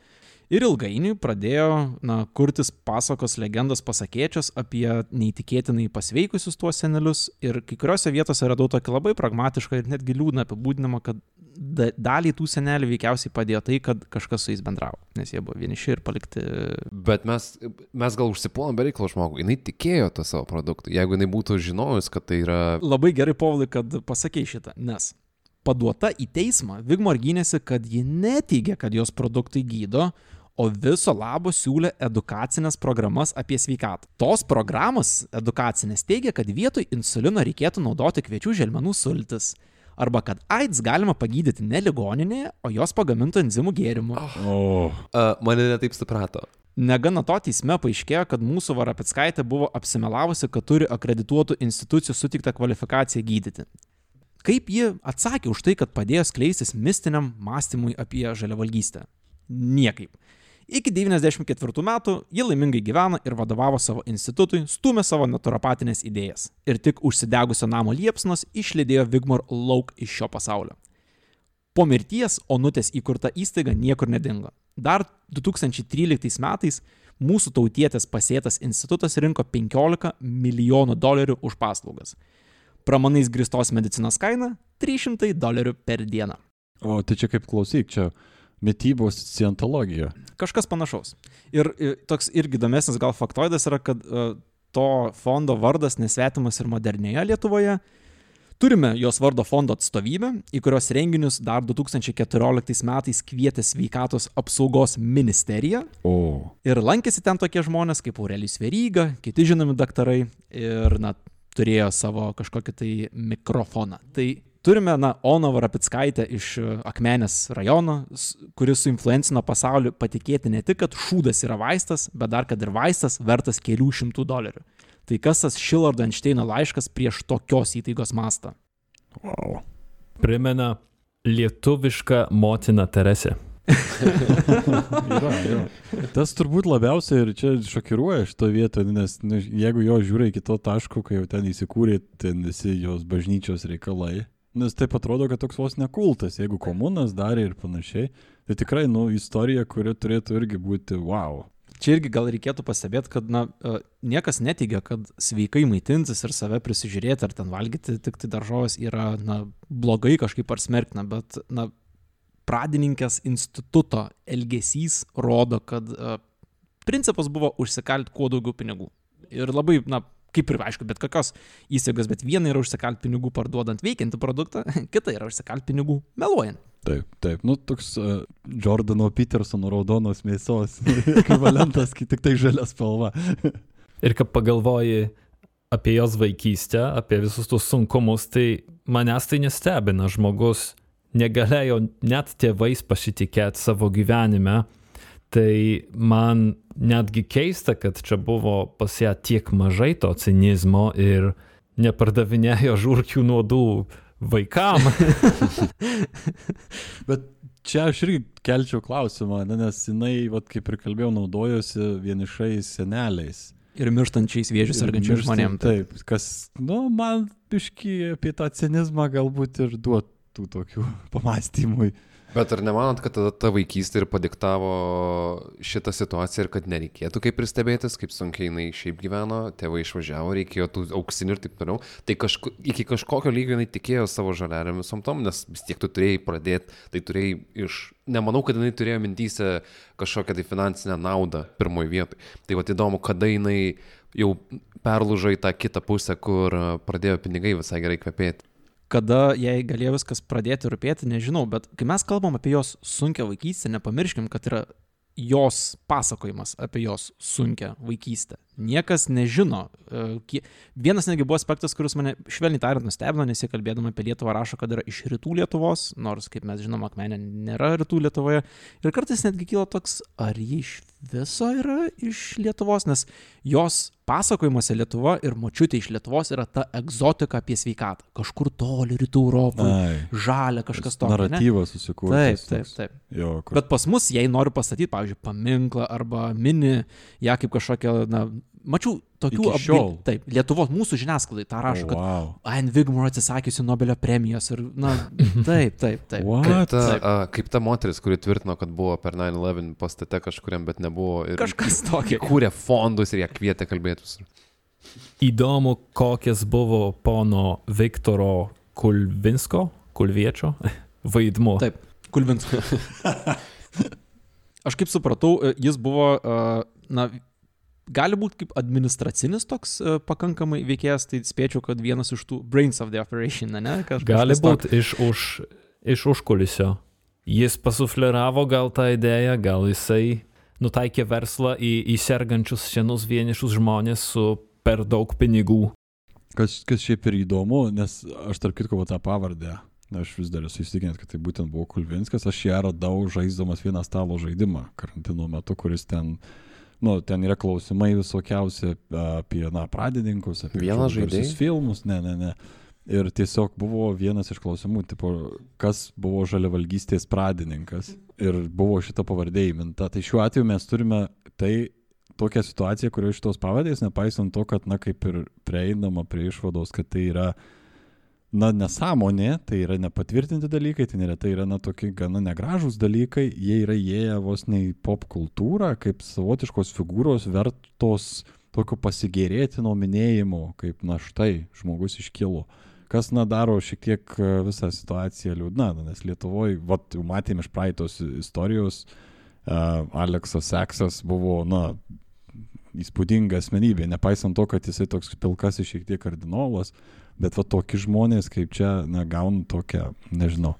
Ir ilgainiui pradėjo na, kurtis pasakos legendos pasakėčios apie neįtikėtinai pasveikusius tuos senelius. Ir kai kuriuose vietose radau tokį labai pragmatišką ir netgi liūdną apibūdinimą, kad da, dalį tų senelių veikiausiai padėjo tai, kad kažkas su jais bendravo, nes jie buvo vieniši ir palikti. Bet mes, mes gal užsipuolam bereikalo žmogų. Jis tikėjo tą savo produktą. Jeigu jinai būtų žinojus, kad tai yra... Labai gerai, Paulai, kad pasakė šitą, nes paduota į teismą, Vigmor gynėsi, kad ji neteigia, kad jos produktai gydo, o viso labo siūlė edukacinės programas apie sveikatą. Tos programos edukacinės teigia, kad vietoj insulino reikėtų naudoti kviečių želmenų sultis. Arba kad AIDS galima pagydyti ne ligoninėje, o jos pagamintų enzimų gėrimų. O, Uh, mane netaip suprato. Negana to teisme paaiškėjo, kad mūsų Varapitskaitė buvo apsimelavusi, kad turi akredituotų institucijų sutiktą kvalifikaciją gydyti. Kaip ji atsakė už tai, kad padėjo skleistis mistiniam mąstymui apie žaliavalgystę? Niekaip. Iki 94 metų ji laimingai gyveno ir vadovavo savo institutui, stumė savo naturopatinės idėjas. Ir tik užsidegusio namo liepsnos išlydėjo Vigmor lauk iš šio pasaulio. Po mirties Onutės įkurta įstaiga niekur nedingo. Dar 2013 metais mūsų tautietės pasėtas institutas rinko 15 milijonų dolerių už paslaugas. Pramanais gristos medicinos kaina - 300 dolerių per dieną. o tai čia kaip klausyk, čia mytybos cientologija. Kažkas panašaus. Ir, ir toks irgi įdomesnis gal faktoidas yra, kad uh, to fondo vardas nesvetimas ir modernėje Lietuvoje. Turime jos vardo fondo atstovybę, į kurios renginius dar 2014 metais kvietė sveikatos apsaugos ministerija. O, Ir lankėsi ten tokie žmonės kaip Aurelijus Veryga, kiti žinomi daktarai ir, na, turėjo savo kažkokį tai mikrofoną. Tai turime, na, Ona Varapitskaitę iš e, Akmenės rajono, kuris suinfluencino pasaulį patikėti ne tik, kad šūdas yra vaistas, bet dar, kad ir vaistas vertas kelių šimtų dolerių. Tai kas tas Šilardo Einšteino laiškas prieš tokios įtaigos mastą? wow. Primena lietuvišką motiną Teresę. Yra, yra. Tas turbūt labiausiai ir čia šokiruoja šito vietoje, nes ne, jeigu jo žiūri iki to taško, kai jau ten įsikūrė ten visi jos bažnyčios reikalai, nes taip atrodo, kad toks vos nekultas, jeigu komunas darė ir panašiai, tai tikrai, nu, istorija, kuri turėtų irgi būti wow. Čia irgi gal reikėtų pastebėti, kad na, e, niekas neteigia, kad sveikai maitintis ir save prisižiūrėti ar ten valgyti tik tai daržovės yra na, blogai kažkaip ar smerktina, bet na, pradininkės instituto elgesys rodo, kad uh, principas buvo užsikalti kuo daugiau pinigų. Ir labai, na, kaip ir aišku, bet kokios įstaigos, bet viena yra užsikalti pinigų parduodant veikiantį produktą, kita yra užsikalti pinigų meluojant. Taip, taip, nu toks uh, Jordano Petersono raudonos mėsos ekvivalentas, kai tik tai žalia spalva. Ir kai pagalvoji apie jos vaikystę, apie visus tus sunkumus, tai manęs tai nestebina. Žmogus negalėjo net tėvais pasitikėti savo gyvenime. Tai man netgi keista, kad čia buvo pas ją tiek mažai to cinizmo ir nepardavinėjo žurkių nuodų vaikam. Bet čia aš irgi kelčiau klausimą, ne, nes jinai, vat, kaip ir kalbėjau, naudojosi vienišais seneliais. Ir mirštančiais vėžius sergančiais žmonėms. Taip, kas, nu, man biški apie tą cinizmą galbūt ir duotų tokių pamastymui. Bet ar nemanot, kad tada ta vaikystė ir padiktavo šitą situaciją ir kad nereikėtų kaip ir stebėtis, kaip sunkiai jinai šiaip gyveno, tėvai išvažiavo, reikėjo tų auksinių ir taip toliau. Tai kažku, iki kažkokio lygio jinai tikėjo savo žalelėm visom tom, nes vis tiek tu turėjai pradėti, tai turėjai iš... Nemanau, kad jinai turėjo mintyse kažkokią tai finansinę naudą pirmoji vietoj. Tai va įdomu, kada jinai jau perlūžo į tą kitą pusę, kur pradėjo pinigai visai gerai kvepėti. Kada jai galėjo viskas pradėti rūpėti, nežinau, bet kai mes kalbam apie jos sunkę vaikystę, nepamirškim, kad yra jos pasakojimas apie jos sunkę vaikystę. Niekas nežino. e, Vienas netgi buvo aspektas, kuris mane švelniai tariant nustebino, nes jie kalbėdami apie Lietuvą rašo, kad yra iš rytų Lietuvos, nors, kaip mes žinom, akmenė nėra rytų Lietuvoje. Ir kartais netgi kyla toks, ar ji iš viso yra iš Lietuvos, nes jos pasakojimuose Lietuva ir močiutė iš Lietuvos yra ta egzotika apie sveikatą. Kažkur toli rytų Europoje, žalia kažkas ne? naratyvas susikūrė. Taip, taip, taip. Jo, kur... Bet pas mus, jei nori pastatyti, pavyzdžiui, paminklą arba mini ją kaip kažkokią, na, mačiau tokių šiol. Taip, Lietuvos mūsų žiniasklaidai tą rašo, O, kad wow. Anne Vigmore atsisakiusi Nobelio premijos ir, na, taip, taip, taip. What? Kaip ta, Taip. a, kaip ta moteris, kuri tvirtino, kad buvo per 9-11 pastate kažkuriam, bet nebuvo. Ir Kažkas tokio. kūrė fondus ir ją kvietė kalbėtis. Įdomu, kokias buvo pono Viktoro Kulvinsko, Kulviečio vaidmuo. Taip, Kulvins. Aš kaip supratau, jis buvo, na, gali būti kaip administracinis toks e, pakankamai veikėjas, tai spėčiau, kad vienas iš tų brains of the operation, ne? Kaž, Gali kažkas tokio. būti iš, už, iš užkulisio. Jis pasufleravo gal tą idėją, gal jisai nutaikė verslą į, į sergančius senus vienišus žmonės su per daug pinigų. Kas, kas šiaip ir įdomu, nes aš tarp kitko va tą pavardę, aš vis dar esu įsitikinęs, kad tai būtent buvo Kulvinskas, aš ją radau žaisdamas vieną stalo žaidimą karantino metu, kuris ten, nu, ten yra klausimai visokiausi apie, na, pradininkus, apie Vieną žaidei? filmus, ne, ne, ne. Ir tiesiog buvo vienas iš klausimų, tipo, kas buvo žaliavalgystės pradininkas ir buvo šita pavardė įminta. Tai šiuo atveju mes turime tai tokią situaciją, kurioje šitos pavardės, nepaisant to, kad, na, kaip ir prieinama prie išvados, kad tai yra, na, nesąmonė, tai yra nepatvirtinti dalykai, tai neretai yra, na, tokie gana negražūs dalykai, jie yra įėję vos ne į pop kultūrą, kaip savotiškos figūros vertos tokio pasigėrėtino minėjimo, kaip, na, štai žmogus iškilo. Kas, na, daro šiek tiek e, visą situaciją liūdna, na, nes Lietuvoje, vat, jau matėme iš praeitos istorijos, uh, Aleksas Seksas buvo, na, įspūdinga asmenybė, nepaisant to, kad jisai toks pilkasis šiek tiek kardinolas, bet va tokie žmonės kaip čia, na, gauna tokią, nežinau.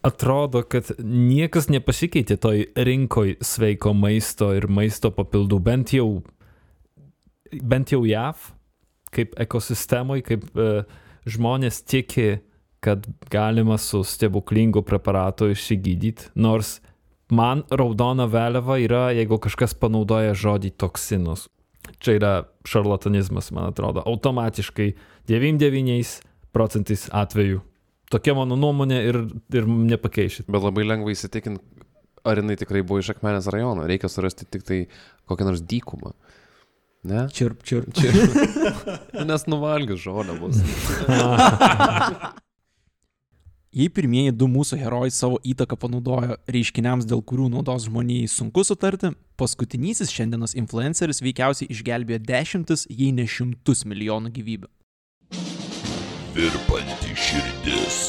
Atrodo, kad niekas nepasikeitė toj rinkoj sveiko maisto ir maisto papildų, bent jau, bent jau JAV, kaip ekosistemoj, kaip uh, žmonės tiki, kad galima su stebuklingu preparatu išsigydyti, nors man raudona vėliava yra, jeigu kažkas panaudoja žodį toksinus. Čia yra šarlatanizmas, man atrodo, automatiškai 99 procentais atveju. Tokia mano nuomonė ir, ir nepakeišit. Bet labai lengva įsitikinti, ar jinai tikrai buvo iš Akmenės rajono. Reikia surasti tik tai kokią nors dykumą. Ne? Čirp, čirp. Čia. Nes nuvalgius žolę bus. Jei pirmieji du mūsų herojai savo įtaką panaudojo reiškiniams, dėl kurių naudos žmonijai sunku sutarti, paskutinysis šiandienos influenceris veikiausiai išgelbėjo dešimtis, jei ne šimtus milijonų gyvybių. Virpanti širdis.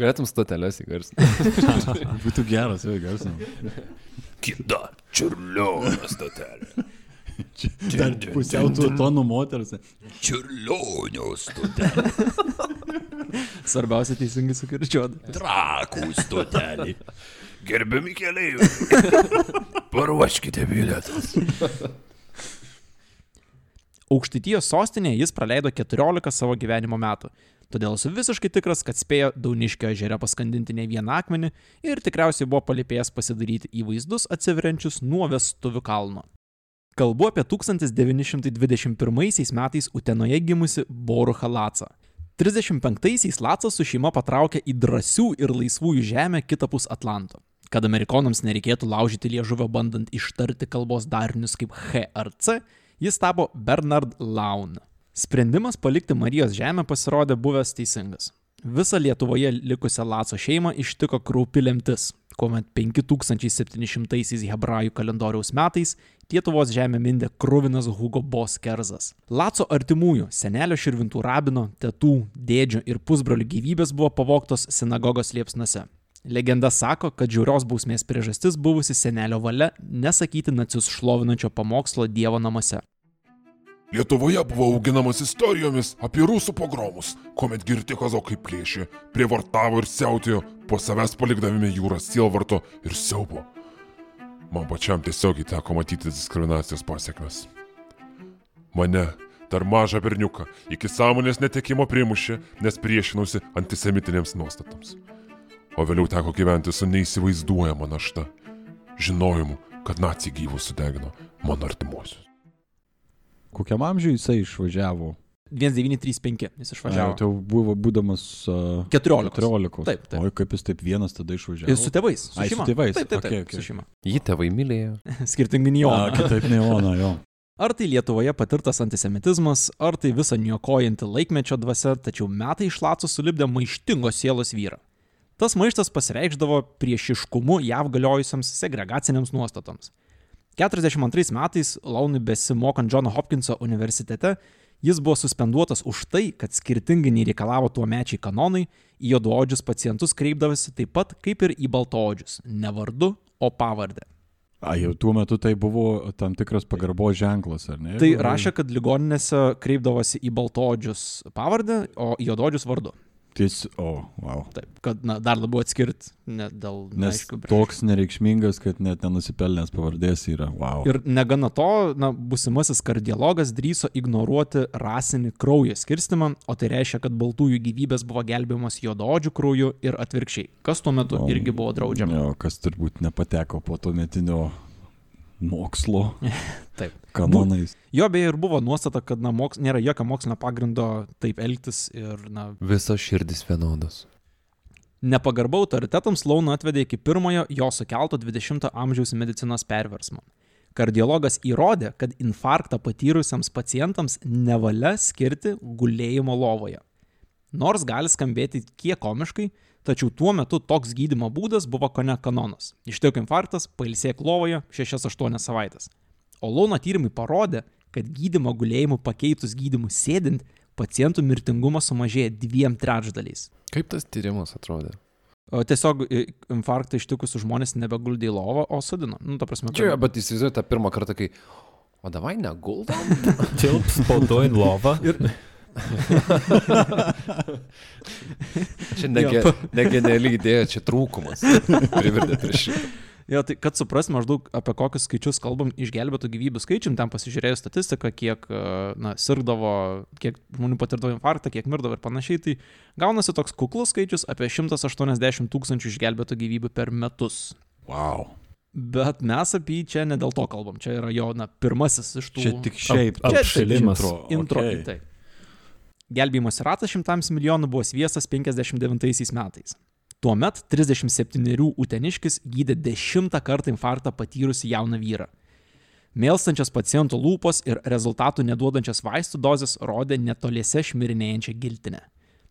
Galėtum stotelės įgarsinti. Būtų geras, jau garsinam. Kita čiurlionio stotelė. Dar pusiau tų tonų moters. Čiurlionio stotelė. Svarbiausia teisingai sukirčiuoti. Trakų stotelė. Gerbiami keliaiviai. Paruoškite bilietus. Aukštaitijos sostinėje jis praleido 14 savo gyvenimo metų. Todėl esu visiškai tikras, kad spėjo Dauniškio ežere paskandinti ne vieną akmenį ir tikriausiai buvo palipėjęs pasidaryti į vaizdus atsiveriančius nuo vestuvių kalno. Kalbu apie 1921 metais Utenoje gimusi Boruchą Lacą. 35-aisiais Lacas su šeima patraukė į drąsių ir laisvųjų žemę kitapus Atlanto. Kad amerikonams nereikėtų laužyti liežuvio bandant ištarti kalbos darinius kaip H ar C, jis tapo Bernard Laun. Sprendimas palikti Marijos žemę pasirodė buvęs teisingas. Visą Lietuvoje likusią Laco šeimą ištiko kraupi lemtis, kuomet 5700 hebrajų kalendoriaus metais Lietuvos žemė mindė krūvinas Hugo Boss kerzas. Laco artimųjų, senelio širvintų rabino, tėtų, dėdžių ir pusbrolių gyvybės buvo pavoktos sinagogos liepsnuose. Legenda sako, kad žiaurios bausmės priežastis buvusi senelio valia nesakyti nacius šlovinančio pamokslo Dievo namuose. Lietuvoje buvo auginamas istorijomis apie rusų pogromus, kuomet girti kazokai plėšė, prievartavo ir siautėjo, po savęs palikdavime jūrą sielvarto ir siaubo. Man pačiam tiesiogiai teko matyti diskriminacijos pasiekmes. Mane, dar mažą berniuką, iki sąmonės netekimo primušė, nes priešinausi antisemitinėms nuostatoms. O vėliau teko gyventi su neįsivaizduojama našta, žinojimu, kad nacijai gyvus sudegino mano artimuosius. Kokiam amžiui jisai išvažiavo? 1935 jis išvažiavo. Tai jau buvo būdamas uh, 14. 14. Taip, taip. Oi, kaip jis taip vienas tada išvažiavo. Ir su tėvais. Su Ai, su šeima. tėvais, Taip, taip, taip, okei, okei. su šeima. Jį tėvai mylėjo. Skirtingai nei O, Jono. kitaip nei Ona, jo. Ar tai Lietuvoje patirtas antisemitizmas, ar tai visą niokojanti laikmečio dvasia, tačiau metai iš Laco sulibdė maištingos sielos vyrą. Tas maištas pasireikždavo priešiškumu JAV galiojusiams segregaciniams nuostatoms. 42 metais, Launui besimokant Johno Hopkinso universitete, jis buvo suspenduotas už tai, kad skirtingai nei reikalavo tuo mečiai kanonai, į juoduodžius pacientus kreipdavosi taip pat kaip ir į baltoodžius - ne vardu, o pavardę. A, jau tuo metu tai buvo tam tikras pagarbos ženklas, ar ne? Tai rašė, kad ligoninėse kreipdavosi į baltoodžius pavardę, o į juoduodžius vardu. Ties, o, wow. Taip, kad na, dar labiau atskirti, ne dėl... Nes priežasčių. toks nereikšmingas, kad net nenusipelnęs pavardės yra. Wow. Ir negana to, na, busimasis kardiologas drįso ignoruoti rasinį kraujo skirstimą, o tai reiškia, kad baltųjų gyvybės buvo gelbėjamos juodaodžių krauju ir atvirkščiai, kas tuo metu O, irgi buvo draudžiama. Jo, kas turbūt nepateko po to metinio mokslo Taip. kanonais. Jo beje ir buvo nuostata, kad na, moks, nėra jokio mokslinio pagrindo taip elgtis ir na, Visos širdis vienodos. Nepagarba autoritetams Launa atvedė iki pirmojo jo sukelto 20-ojo amžiaus medicinos perversmo. Kardiologas įrodė, kad infarktą patyrusiems pacientams nevalia skirti gulėjimo lovoje. Nors gali skambėti kiek komiškai, tačiau tuo metu toks gydymo būdas buvo kone kanonas. Ištiko infarktas, pailsėk lovoje 6-8 savaitės. O Launa tyrimai parodė, kad gydimo gulėjimu pakeitus gydimu sėdint, pacientų mirtingumas sumažėja dviem trečdaliais. Kaip tas tyrimas atrodė? O tiesiog infarktą ištikusių žmonės nebeguldė į lovą, o sodino. Nu, ta prasme, Čia, bet įsivaizduoju tą pirmą kartą, kai... O davai neguldom? Tilps po to į lovą. Čia nege, negeniali idėja, čia trūkumas. Privirdė prie šito. Jo, tai kad supras maždaug apie kokius skaičius kalbam išgelbėtų gyvybių skaičium, ten pasižiūrėjus statistiką, kiek, e, na, sirgdavo, kiek žmonių patirdavo infarktą, kiek mirdavo ir panašiai, tai gaunasi toks kuklus skaičius apie 180 tūkstančių išgelbėtų gyvybių per metus. Wow. Bet mes apie jį čia ne dėl to kalbam, čia yra jo, na, pirmasis iš tų... Čia tik šiaip. Ap- Čia- apšilimas. Intro. Intro. Okay. Gelbėjimosi ratas šimtams milijonų buvo sviestas 59 metais. Tuomet 37 uteniškis gydė dešimtą kartą infarktą patyrusi jauną vyrą. Mėlstančias pacientų lūpos ir rezultatų neduodančias vaistų dozes rodė netoliese šmirinėjančią giltinę.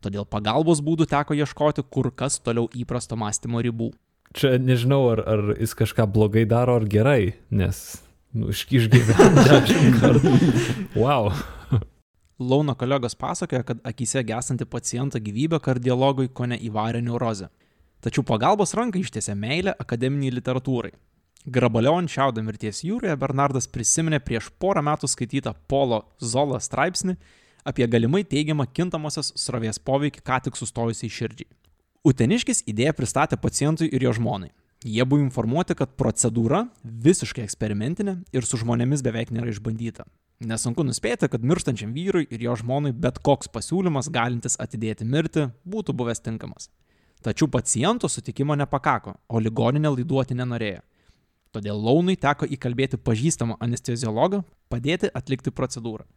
Todėl pagalbos būdų teko ieškoti kur kas toliau įprasto mąstymo ribų. Čia nežinau, ar, ar jis kažką blogai daro ar gerai, nes nu, iš- išgyveno dešimt kartų. Wow. Launo kolegos pasakoja, kad akise gesanti paciento gyvybė kardiologui ko ne įvarė neurozę. Tačiau pagalbos ranką ištiesė meilė akademiniai literatūrai. Grabalion šiaudo mirties jūroje Bernardas prisiminė prieš porą metų skaitytą Polo Zola straipsnį apie galimai teigiamą kintamosios srovės poveikį ką tik sustojusiai širdžiai. Uteniškis idėją pristatė pacientui ir jo žmonai. Jie buvo informuoti, kad procedūra visiškai eksperimentinė ir su žmonėmis beveik nėra išbandyta. Nesunku nuspėti, kad mirštančiam vyrui ir jo žmonai bet koks pasiūlymas galintis atidėti mirtį būtų buvęs tinkamas. Tačiau paciento sutikimo nepakako, o ligoninė laiduoti nenorėjo. Todėl Launui teko įkalbėti pažįstamą anesteziologą padėti atlikti procedūrą.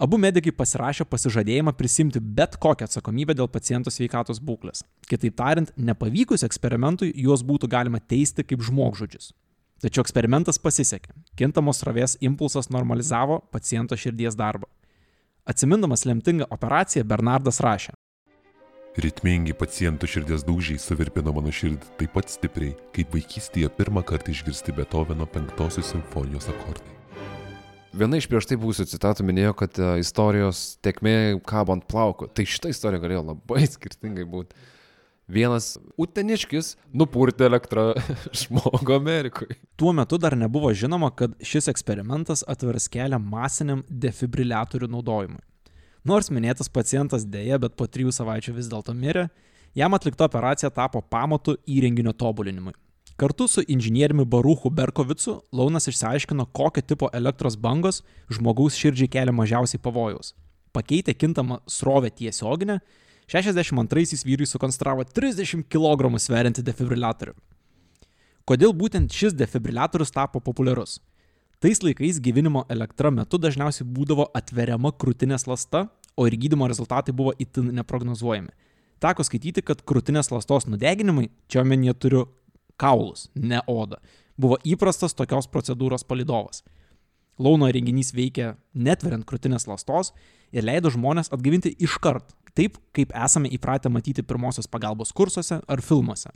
Abu medikai pasirašė pasižadėjimą prisimti bet kokią atsakomybę dėl paciento sveikatos būklės. Kitaip tariant, nepavykus eksperimentui juos būtų galima teisti kaip žmogžudžius. Tačiau eksperimentas pasisekė. Kintamos srovės impulsas normalizavo paciento širdies darbą. Atsimindamas lemtingą operaciją, Bernardas rašė. Ritmingi paciento širdies dūžiai suvirpino mano širdį taip pat stipriai, kaip vaikystėje pirmą kartą išgirsti Beethoveno penktosios simfonijos akordai. Viena iš prieš tai buvusių citatų minėjo, kad e, istorijos tekmė kabo ant plauko. Tai šitą istoriją galėjo labai skirtingai būti. Vienas uteniškis nupurtė elektrą žmogų Amerikoje. Tuo metu dar nebuvo žinoma, kad šis eksperimentas atvers kelią masiniam defibriliatorių naudojimui. Nors minėtas pacientas dėja, bet po trijų savaičių vis dėlto mirė, jam atlikta operacija tapo pamatu įrenginio tobulinimui. Kartu su inžinieriumi Baruchu Berkovicu Launas išsiaiškino, kokio tipo elektros bangos žmogaus širdžiai kelia mažiausiai pavojaus. Pakeitę kintamą srovę tiesioginę, 62-aisiais vyrai sukonstravo 30 kg sveriantį defibriliatorių. Kodėl būtent šis defibriliatorius tapo populiarus? Tais laikais gyvenimo elektra metu dažniausiai būdavo atveriama krūtinės lasta, o ir gydimo rezultatai buvo itin neprognozuojami. Teko skaityti, kad krūtinės lastos nudeginimai, čia omenyje turiu kaulus, ne odą, buvo įprastas tokios procedūros palidovas. Launo renginys veikia netveriant krūtinės lastos ir leido žmonės atgaivinti iškart, taip kaip esame įpratę matyti pirmosios pagalbos kursuose ar filmuose.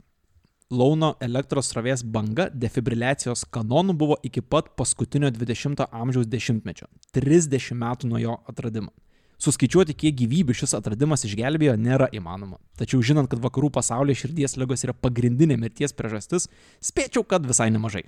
Launo elektros srovės banga defibriliacijos kanonų buvo iki pat paskutinio 20-ojo amžiaus dešimtmečio - 30 metų nuo jo atradimo. Suskaičiuoti, kiek gyvybių šis atradimas išgelbėjo, nėra įmanoma. Tačiau žinant, kad vakarų pasaulyje širdies lygos yra pagrindinė mirties priežastis, spėčiau, kad visai nemažai.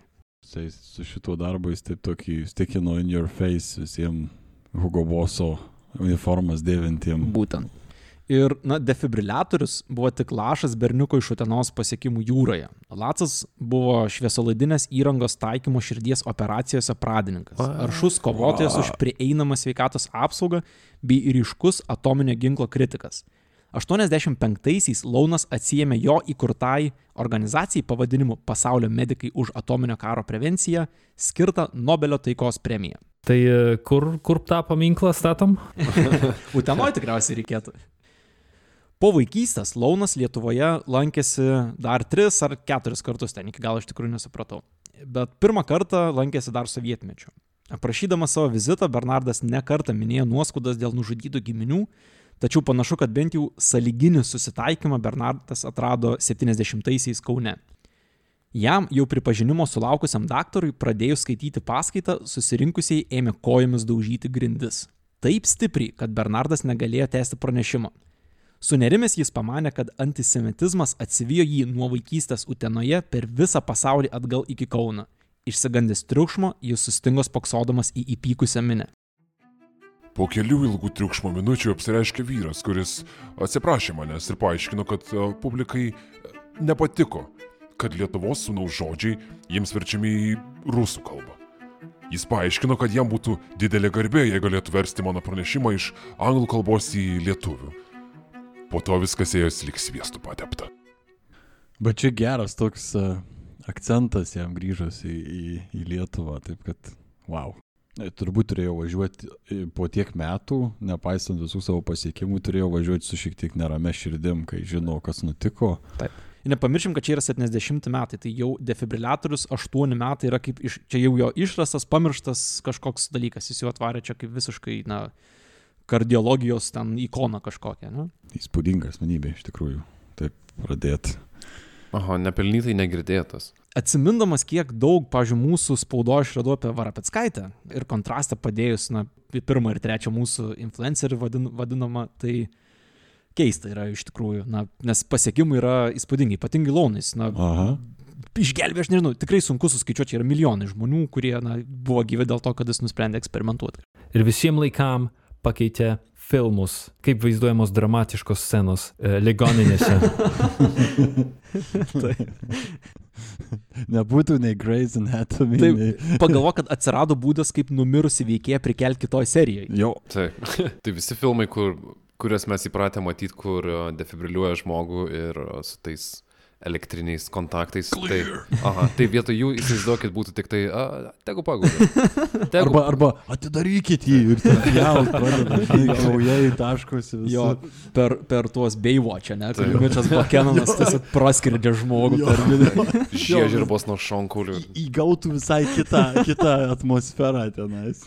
Tai su šituo darbu jis taip tokį stikino in your face visiems Hugo Boso uniformas dėvintiem. Būtent. Ir, na, defibriliatorius buvo tik lašas berniuko iš Utenos pasiekimų jūroje. Lacas buvo šviesolaidinės įrangos taikymo širdies operacijose pradininkas. Aršus kovotojas už prieinamą sveikatos apsaugą bei ryškus atominio ginklo kritikas. 85-aisiais Launas atsijėmė jo įkurtai organizacijai pavadinimu Pasaulio medikai už atominio karo prevenciją skirtą Nobelio taikos premiją. Tai e, kur, kur tą paminklą statom? Utenoje tikriausiai reikėtų. Po vaikystės Launas Lietuvoje lankėsi dar tris ar keturis kartus, ten iki galo iš tikrųjų nesupratau. Bet pirmą kartą lankėsi dar sovietmečiu. Aprašydamas savo vizitą, Bernardas nekartą minėjo nuoskaudas dėl nužudytų giminių, tačiau panašu, kad bent jau saliginį susitaikymą Bernardas atrado 70-aisiais Kaune. Jam jau pripažinimo sulaukusiam daktarui pradėjus skaityti paskaitą, susirinkusiai ėmė kojomis daužyti grindis. Taip stipriai, kad Bernardas negalėjo tęsti pranešimo. Sunerimęs jis pamanė, kad antisemitizmas atsivijo jį nuo vaikystės Utenoje per visą pasaulį atgal iki Kauno. Išsigandęs triukšmo, jis sustingo spoksodamas į įpykusią minę. Po kelių ilgų triukšmo minučių apsireiškė vyras, kuris atsiprašė manęs ir paaiškino, kad e, publikai e, nepatiko, kad Lietuvos sūnaus žodžiai jiems verčiami į rusų kalbą. Jis paaiškino, kad jam būtų didelė garbė, jei galėtų versti mano pranešimą iš anglų kalbos į lietuvių. Po to viskas ėjosi lik sviestų patepta. Bet čia geras toks uh, akcentas jam grįžus į, į, į Lietuvą, taip kad, wow. E, Turbūt turėjau važiuoti e, po tiek metų, nepaisant visų savo pasiekimų, turėjau važiuoti su šiek tiek nerame širdim, kai žinau, kas nutiko. Taip. Ir nepamiršim, kad čia yra 70 metai, tai jau defibriliatorius 8 metai yra kaip, iš, čia jau jo išrastas, pamirštas kažkoks dalykas, jis jau atvarė čia kaip visiškai, na, kardiologijos ten ikona kažkokia, ne? Įspūdinga asmenybė, iš tikrųjų. Taip pradėti. Aha, nepelnytai negirdėtas. atsimindamas, kiek daug, pažiūrėjau, mūsų spaudo aš radau apie Varapetskaitę ir kontrastą padėjus, na, pirmą ir trečią mūsų influencerį vadin, vadinamą, tai keista yra iš tikrųjų, na, nes pasiekimai yra įspūdingi, ypatingai launais, na, Aha. išgelbė, aš nežinau, tikrai sunku suskaičiuoti, čia yra milijonai žmonių, kurie, na, buvo gyvi dėl to, kad jis nusprendė eksperimentuoti. Ir visiems laikam pakeitė filmus, kaip vaizduojamos dramatiškos scenos e, ligoninėse. Nebūtų nei Grey's Anatomy. Taip, nei... pagalvo, kad atsirado būdas, kaip numirusi veikėja prikelti kitoj serijai. Jo, Taip. tai visi filmai, kur, kuriuos mes įpratę matyti, kur e, defibriliuoja žmogų ir e, su tais elektriniais kontaktais. Tai, aha, tai vietoj jų įsivaizduokit būtų tik tai, a, tegu. Tegu. arba, arba atidarykit jį ir kraujai taškosi visur. Jo, per, per tuos Baywatch, ne, kur Mičas Bakenanas tiesiog praskirdė žmogų Jo. per vidurį. Žiežirbos nuo šonkulių. Į- Įgautų visai kitą, kitą atmosferą tenais.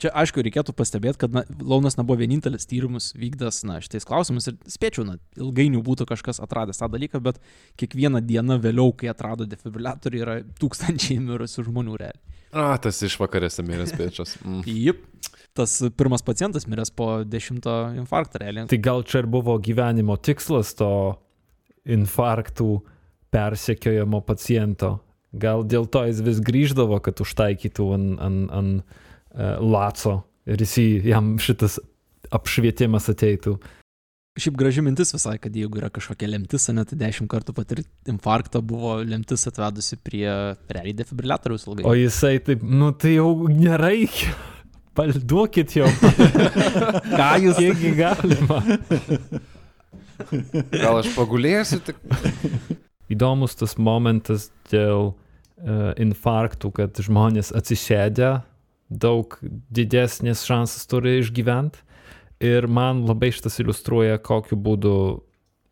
Čia, aišku, reikėtų pastebėti, kad na, Launas nebuvo vienintelis tyrimus vykdas, na, šitais klausimais ir spėčiau, na, ilgainiui būtų kažkas atradęs tą dalyką, bet kiekvieną dieną vėliau, kai atrado defibriliatorių, yra tūkstančiai mirusių žmonių realiai. A, tas išvakarėse miręs pečias. Mm. Jip, tas pirmas pacientas miręs po dešimto infarkto realiai. Tai gal čia ir buvo gyvenimo tikslas to infarktų persekiojamo paciento. Gal dėl to jis vis grįždavo, kad užtaikytų ant an, an, uh, laco ir jis jam šitas apšvietimas ateitų. Šiaip graži mintis visai, kad jeigu yra kažkokia lemtis, ne, tai dešimt kartų patirti infarktą buvo lemtis atvedusi prie realiai defibriliatoriaus ilgai. O jisai taip, nu tai jau nereikia. Palduokit jau. Ką jūs kiekgi galima? Gal aš pagulėsiu tik. Įdomus tas momentas dėl uh, infarktų, kad žmonės atsisėdę, daug didesnis šansas turi išgyventi. Ir man labai šitas iliustruoja, kokiu būdu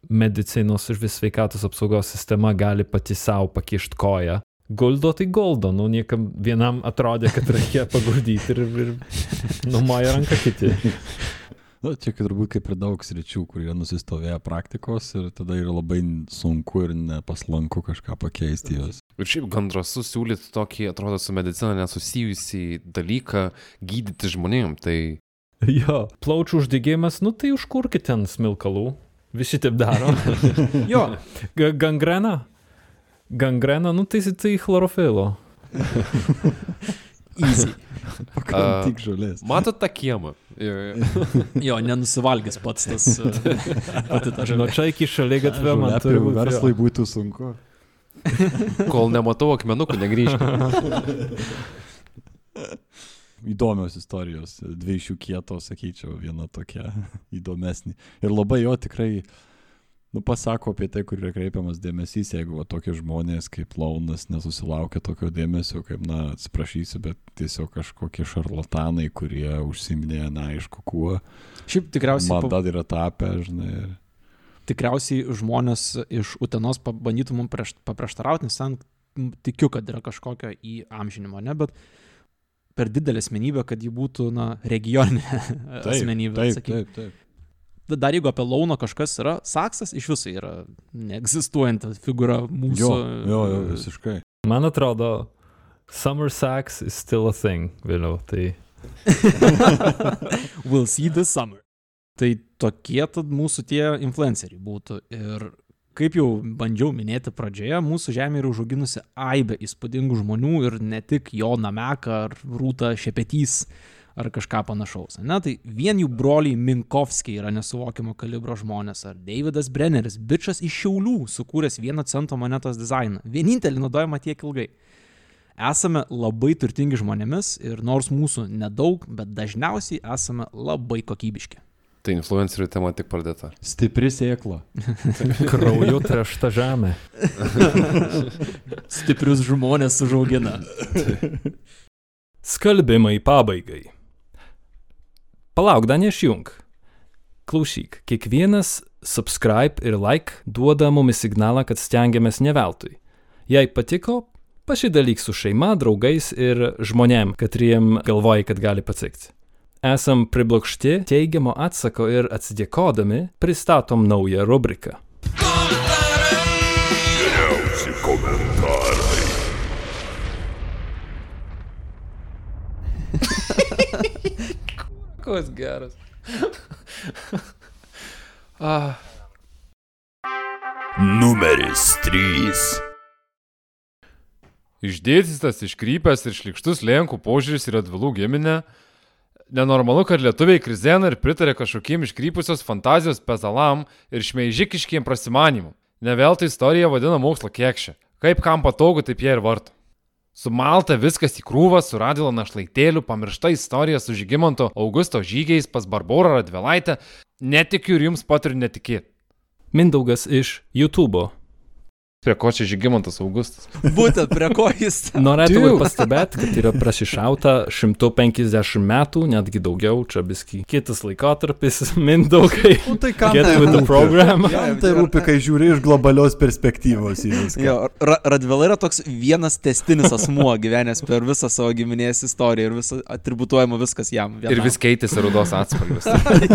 medicinos ir vis sveikatos apsaugos sistema gali pati savo pakišti koją. Guldo tai guldo, nu niekam vienam atrodė, kad reikia paguldyti ir, ir numoja ranką kiti. Na, čia kaip turbūt kaip ir daug sričių, kur yra nusistovėję praktikos ir tada yra labai sunku ir nepaslanku kažką pakeisti jos. Ir šiaip gan drąsu siūlyti tokį, atrodo, su medicina nesusijusį dalyką gydyti žmonėm. Tai Jo, plaučių uždegimas, nu tai užkurkit ten smilkalų. Visi taip daro. jo, Ga- gangrena. Gangrena, nu tai, tai chlorofilo. Easy. Pakramtyk žolės. matot tą kiemą. Jo, nenusivalgęs pats tas e, pati ta Nuo žalia. čia iki šalia gatvė man Žolė turi prie būt, verslai jo. būtų sunku. Kol nematau akmenukų, negrįžtu. Įdomios istorijos, dvi iš jų kietos, sakyčiau, viena tokia įdomesnė. Ir labai jo tikrai, nu, pasako apie tai, kur yra kreipiamas dėmesys, jeigu va, tokie žmonės kaip Launas nesusilaukia tokio dėmesio, kaip, na, atsiprašysiu, bet tiesiog kažkokie šarlatanai, kurie užsiminėja, na, aišku, kuo. Šiaip tikriausiai, Man pa, dar yra tapę, žinai. ir- tikriausiai žmonės iš Utenos pabandytų mums prieš, paprieštarauti, nes ten tikiu, kad yra kažkokio įamžinimo, ne, bet per didelė asmenybė, kad ji būtų, na, regioninė asmenybė. Taip, sakykim. taip, taip. Dar jeigu apie Launo kažkas yra, Saksas iš viso yra neegzistuojanti figūra mūsų. Jo, jo, jo, visiškai. Man atrodo, summer sax is still a thing vėliau. Tai We'll see this summer. Tai tokie tad mūsų tie influenceriai būtų. Ir kaip jau bandžiau minėti pradžioje, mūsų žemė yra užauginusi aibę įspūdingų žmonių ir ne tik Joną Meką ar Rūtą Šepetys ar kažką panašaus. Ne, tai vien jų broliai Minkovskiai yra nesuvokiamo kalibro žmonės, ar Davidas Brenneris, bičias iš Šiaulių, sukūręs vieną cento monetos dizainą. Vienintelį naudojama tiek ilgai. Esame labai turtingi žmonėmis ir nors mūsų nedaug, bet dažniausiai esame labai kokybiški. Tai influencerių tema tik pradėta. Stipri sėkla. krauju trešta žemė. Stiprius žmonės užaugina. Skalbimai pabaigai. Palauk, dar neišjung. Klausyk, kiekvienas subscribe ir like duoda mums signalą, kad stengiamės ne veltui. Jei patiko, pasidalyk su šeima, draugais ir žmonėm, katriem galvoji, kad gali patikti esam priblokšti teigiamo atsako ir atsidėkodami pristatom naują rubriką. Koks geras. ah. Numeris 3. Išdėstytas, iškrypęs ir šlikštus Lenkų požiūris į Radvilų giminę Nenormalu, kad lietuviai krizena ir pritarė kažkokiem iškrypusios fantazijos pezalam ir šmeižikiškiem prasimanimam. Neveltui istorija vadina mokslo kiekšė. Kaip kam patogu, taip jie ir varto. Sumalta viskas į krūvą, su Radvilo našlaitėliu, pamiršta istorija su Žygimanto Augusto žygiais pas Barborą Radvilaitę. Netikiu ir jums patariu netikėti. Mindaugas iš YouTube. Prie ko čia Žygimantas Augustas? Būtent prie ko jis. Norėčiau pastebėti, kad yra prasišauta 150 metų, netgi daugiau, čia biski kitas laikotarpis, Mindaugai. Nu, tai Get tai with the rūpi? Kam tai rūpi, kai žiūri iš globalios perspektyvos į viską? Jo, Ra Radvila yra toks vienas testinis asmuo gyvenęs per visą savo giminės istoriją ir visą atributuojama viskas jam. Ir vis keitėsi rudos atspalvis.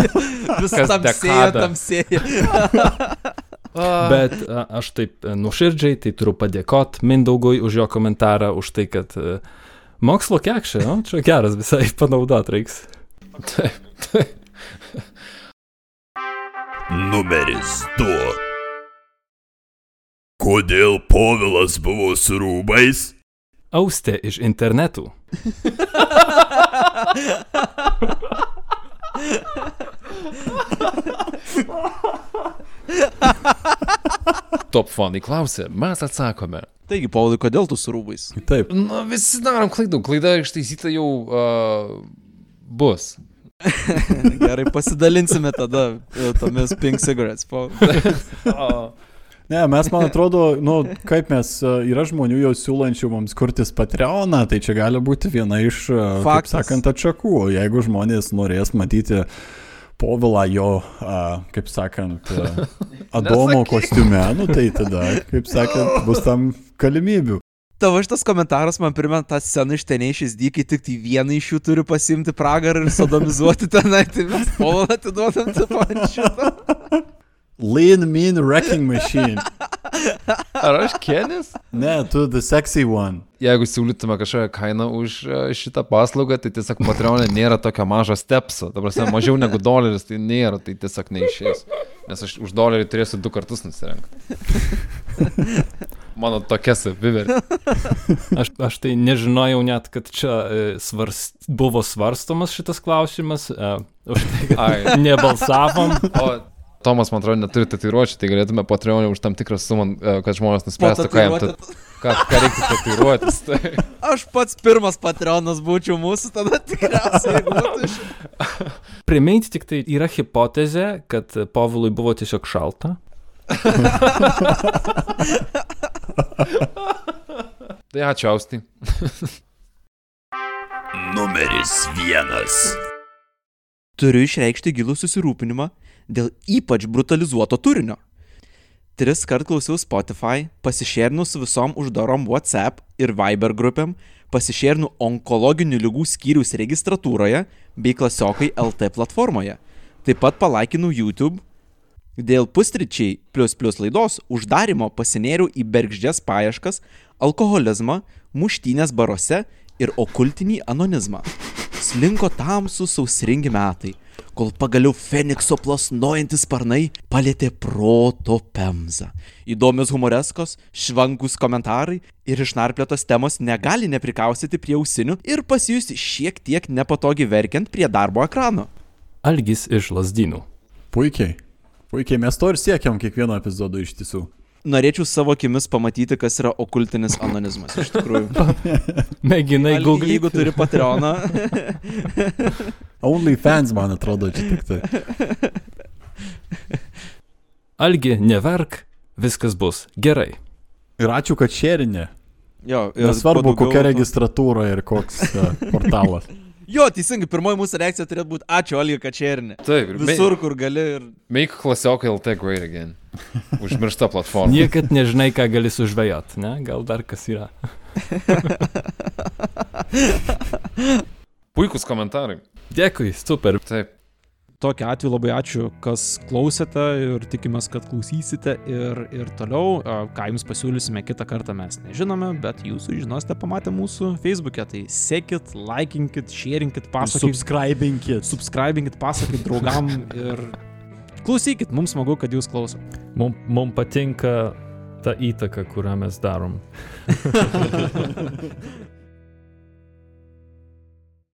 vis kas tamsėja, tamsėja. Bet aš taip e, nuoširdžiai tai turiu padėkoti Mindaugui už jo komentarą, už tai, kad e, mokslo kekšė, o čia geras visai panaudot reiks. Numeris 2. Kodėl Povilas buvo su rūbais? Austė iš internetų. Top fonai klausė, mes atsakome. Taigi, Paulai, kodėl tu su rūbais? Taip. Na, visi darom klaidų. Klaida ištaisyta jau uh, bus. Gerai, pasidalinsime tada e, tomis pink cigarettes. Paul. Ne, mes, man atrodo, nu, kaip mes, e, yra žmonių jau siūlančių mums kurtis Patreoną, tai čia gali būti viena iš, e, kaip Faktas. sakant, atšakų. Jeigu žmonės norės matyti Povilą jo, a, kaip sakant, a, Adomo kostiume, nu, tai tada, kaip sakant, bus tam galimybių. Tavo šitas komentaras man primena tą sceną iš Tenacious D, kai tik tai vieną iš jų turi pasimti pragarą ir sodomizuoti tenai, tai mes Paulą atiduodam tą pančią. Lean Mean Wrecking Machine. Ar aš Kenis? Ne, tu the sexy one. Jeigu siūlytume kažkokią kainą už e, šitą paslaugą, tai tiesiog Patreonė nėra tokio mažo stepso. Ta prasme, mažiau negu doleris tai nėra, tai tiesiog neišės. Nes aš už dolerį turėsiu du kartus nusirengti. Mano tokia savivertė. Aš, aš tai nežinojau net, kad čia e, svarst, buvo svarstomas šitas klausimas. E, už tai, kad nebalsavom. O Tomas, man atrodo, neturi tatuiruočių, tai galėtume Patreonė už tam tikrą sumą, e, kad žmonės nuspręstų, ką jam tat- ką, ką reikia tatuiruotis. Tai. Aš pats pirmas Patreonas būčiau mūsų, tada tikriausiai jeigu būtų. Priminti tik tai yra hipotezė, kad Povilui buvo tiesiog šalta. Tai ačiū, Austai. Numeris 1. Turiu išreikšti gilų susirūpinimą dėl ypač brutalizuoto turinio. Tris kart klausiau Spotify, pasišėrinu su visom uždarom WhatsApp ir Viber grupėm, pasišėrinu onkologinių lygų skyrius registratūroje bei klasiokai LT platformoje. Taip pat palaikinu YouTube. Dėl pustričiai plus plus laidos uždarimo pasinėriau į bergždžias paieškas, alkoholizmą, muštynės baruose ir okultinį anonizmą. Slinko tamsų sausringi metai, kol pagaliau Fenikso plasnojantis sparnai palėtė proto pemzą. Įdomios humoreskos, švankus komentarai ir išnarplėtos temos negali neprikausyti prie ausinių ir pasijusti šiek tiek nepatogiai verkiant prie darbo ekrano. Algis iš Lasdynų. Puikiai. Puikiai, mes to ir siekiam kiekvieno epizodo iš tiesų. Norėčiau savo akimis pamatyti, kas yra okultinis anonizmas. Iš tikrųjų. Mėginai Google. Jeigu turi Patreoną. OnlyFans, man atrodo, čia tik tai. Algi, neverk, viskas bus gerai. Ir ačiū, kad šėrinė. Jo, ir Nesvarbu, daugiau kokia registratūra ir koks uh, portalas. Jo, teisingai, pirmoji mūsų reakcija turėtų būti ačiū, Algi Kačerinė. Taip, ir Visur, kur gali ir... Make klasiokai LT great again. Užmiršta platforma. Niekad nežinai, ką gali sužvejot, ne? Gal dar kas yra. Puikus komentarai. Dėkui, super. Taip. tokiu atveju labai ačiū, kas klausėte ir tikimės, kad klausysite ir, ir toliau. A, Ką jums pasiūlysime kitą kartą mes nežinome, bet jūs sužinosite pamatę mūsų Facebook'e. Tai sekit, likinkit, sharingit, pasakokit. Subscribinkit. Subscribinkit, pasakokit draugam ir klausykit, mums smagu, kad jūs klausot. Mums mum patinka ta įtaka, kurią mes darom.